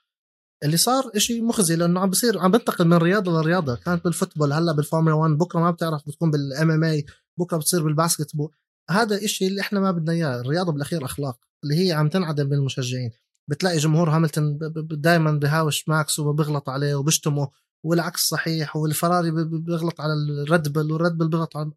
اللي صار إشي مخزي لأنه عم بصير عم بنتقل من رياضة لرياضه كانت بال football هلأ بالفورمولا 1 بكرة ما بتعرف بتكون بال MMA بكرة بتصير بال basketball هذا إشي اللي إحنا ما بدنا إياه. الرياضة بالأخير أخلاق اللي هي عم تنعدم بالمشجعين. بتلاقي جمهور هاملتون دائما بهاوش ماكس وبيغلط عليه وبشتمه والعكس صحيح والفراري بيغلط على الريد بل والريد بل بيغلط على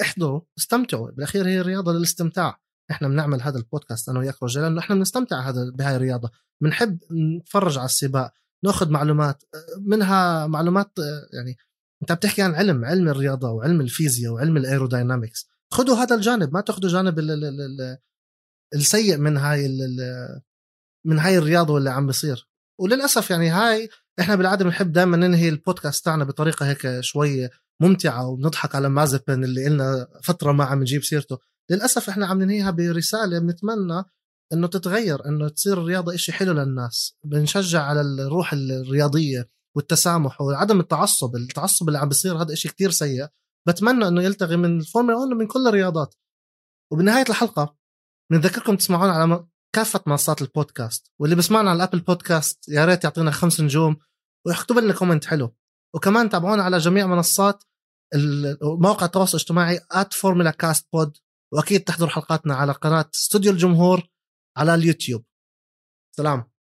إحضروا استمتعوا. بالأخير هي رياضة للاستمتاع. إحنا بنعمل هذا البودكاست أنا وياك رجال لأنه إحنا بنستمتع هذا بهاي الرياضة. بنحب نتفرج على السباق ناخذ معلومات منها معلومات يعني أنت بتحكي عن علم علم الرياضة وعلم الفيزياء وعلم ال aerodynamics خذوا هذا الجانب ما تاخذوا جانب ال ال ال السيء من هاي من هاي الرياضة واللي عم بيصير. وللأسف يعني هاي إحنا بالعادة بنحب دائما ننهي البودكاست تاعنا بطريقة هيك شوي ممتعة وبنضحك على مازيبن اللي لنا فترة ما عم نجيب سيرته. للأسف إحنا عم ننهيها برسالة بنتمنى إنه تتغير إنه تصير الرياضة إشي حلو للناس. بنشجع على الروح الرياضية والتسامح وعدم التعصب التعصب اللي عم بيصير هذا إشي كتير سيء. بتمنى إنه يلتغي من الفورمولا 1 ومن كل الرياضات. وبنهاية الحلقة بنذكركم تسمعونا على كافة منصات البودكاست. واللي بسمعنا على ال Apple Podcast يا ريت يعطينا خمس نجوم ويكتب لنا comment حلو. وكمان تابعونا على جميع منصات مواقع التواصل الاجتماعي بود وأكيد تحضروا حلقاتنا على قناة استوديو الجمهور على اليوتيوب. سلام.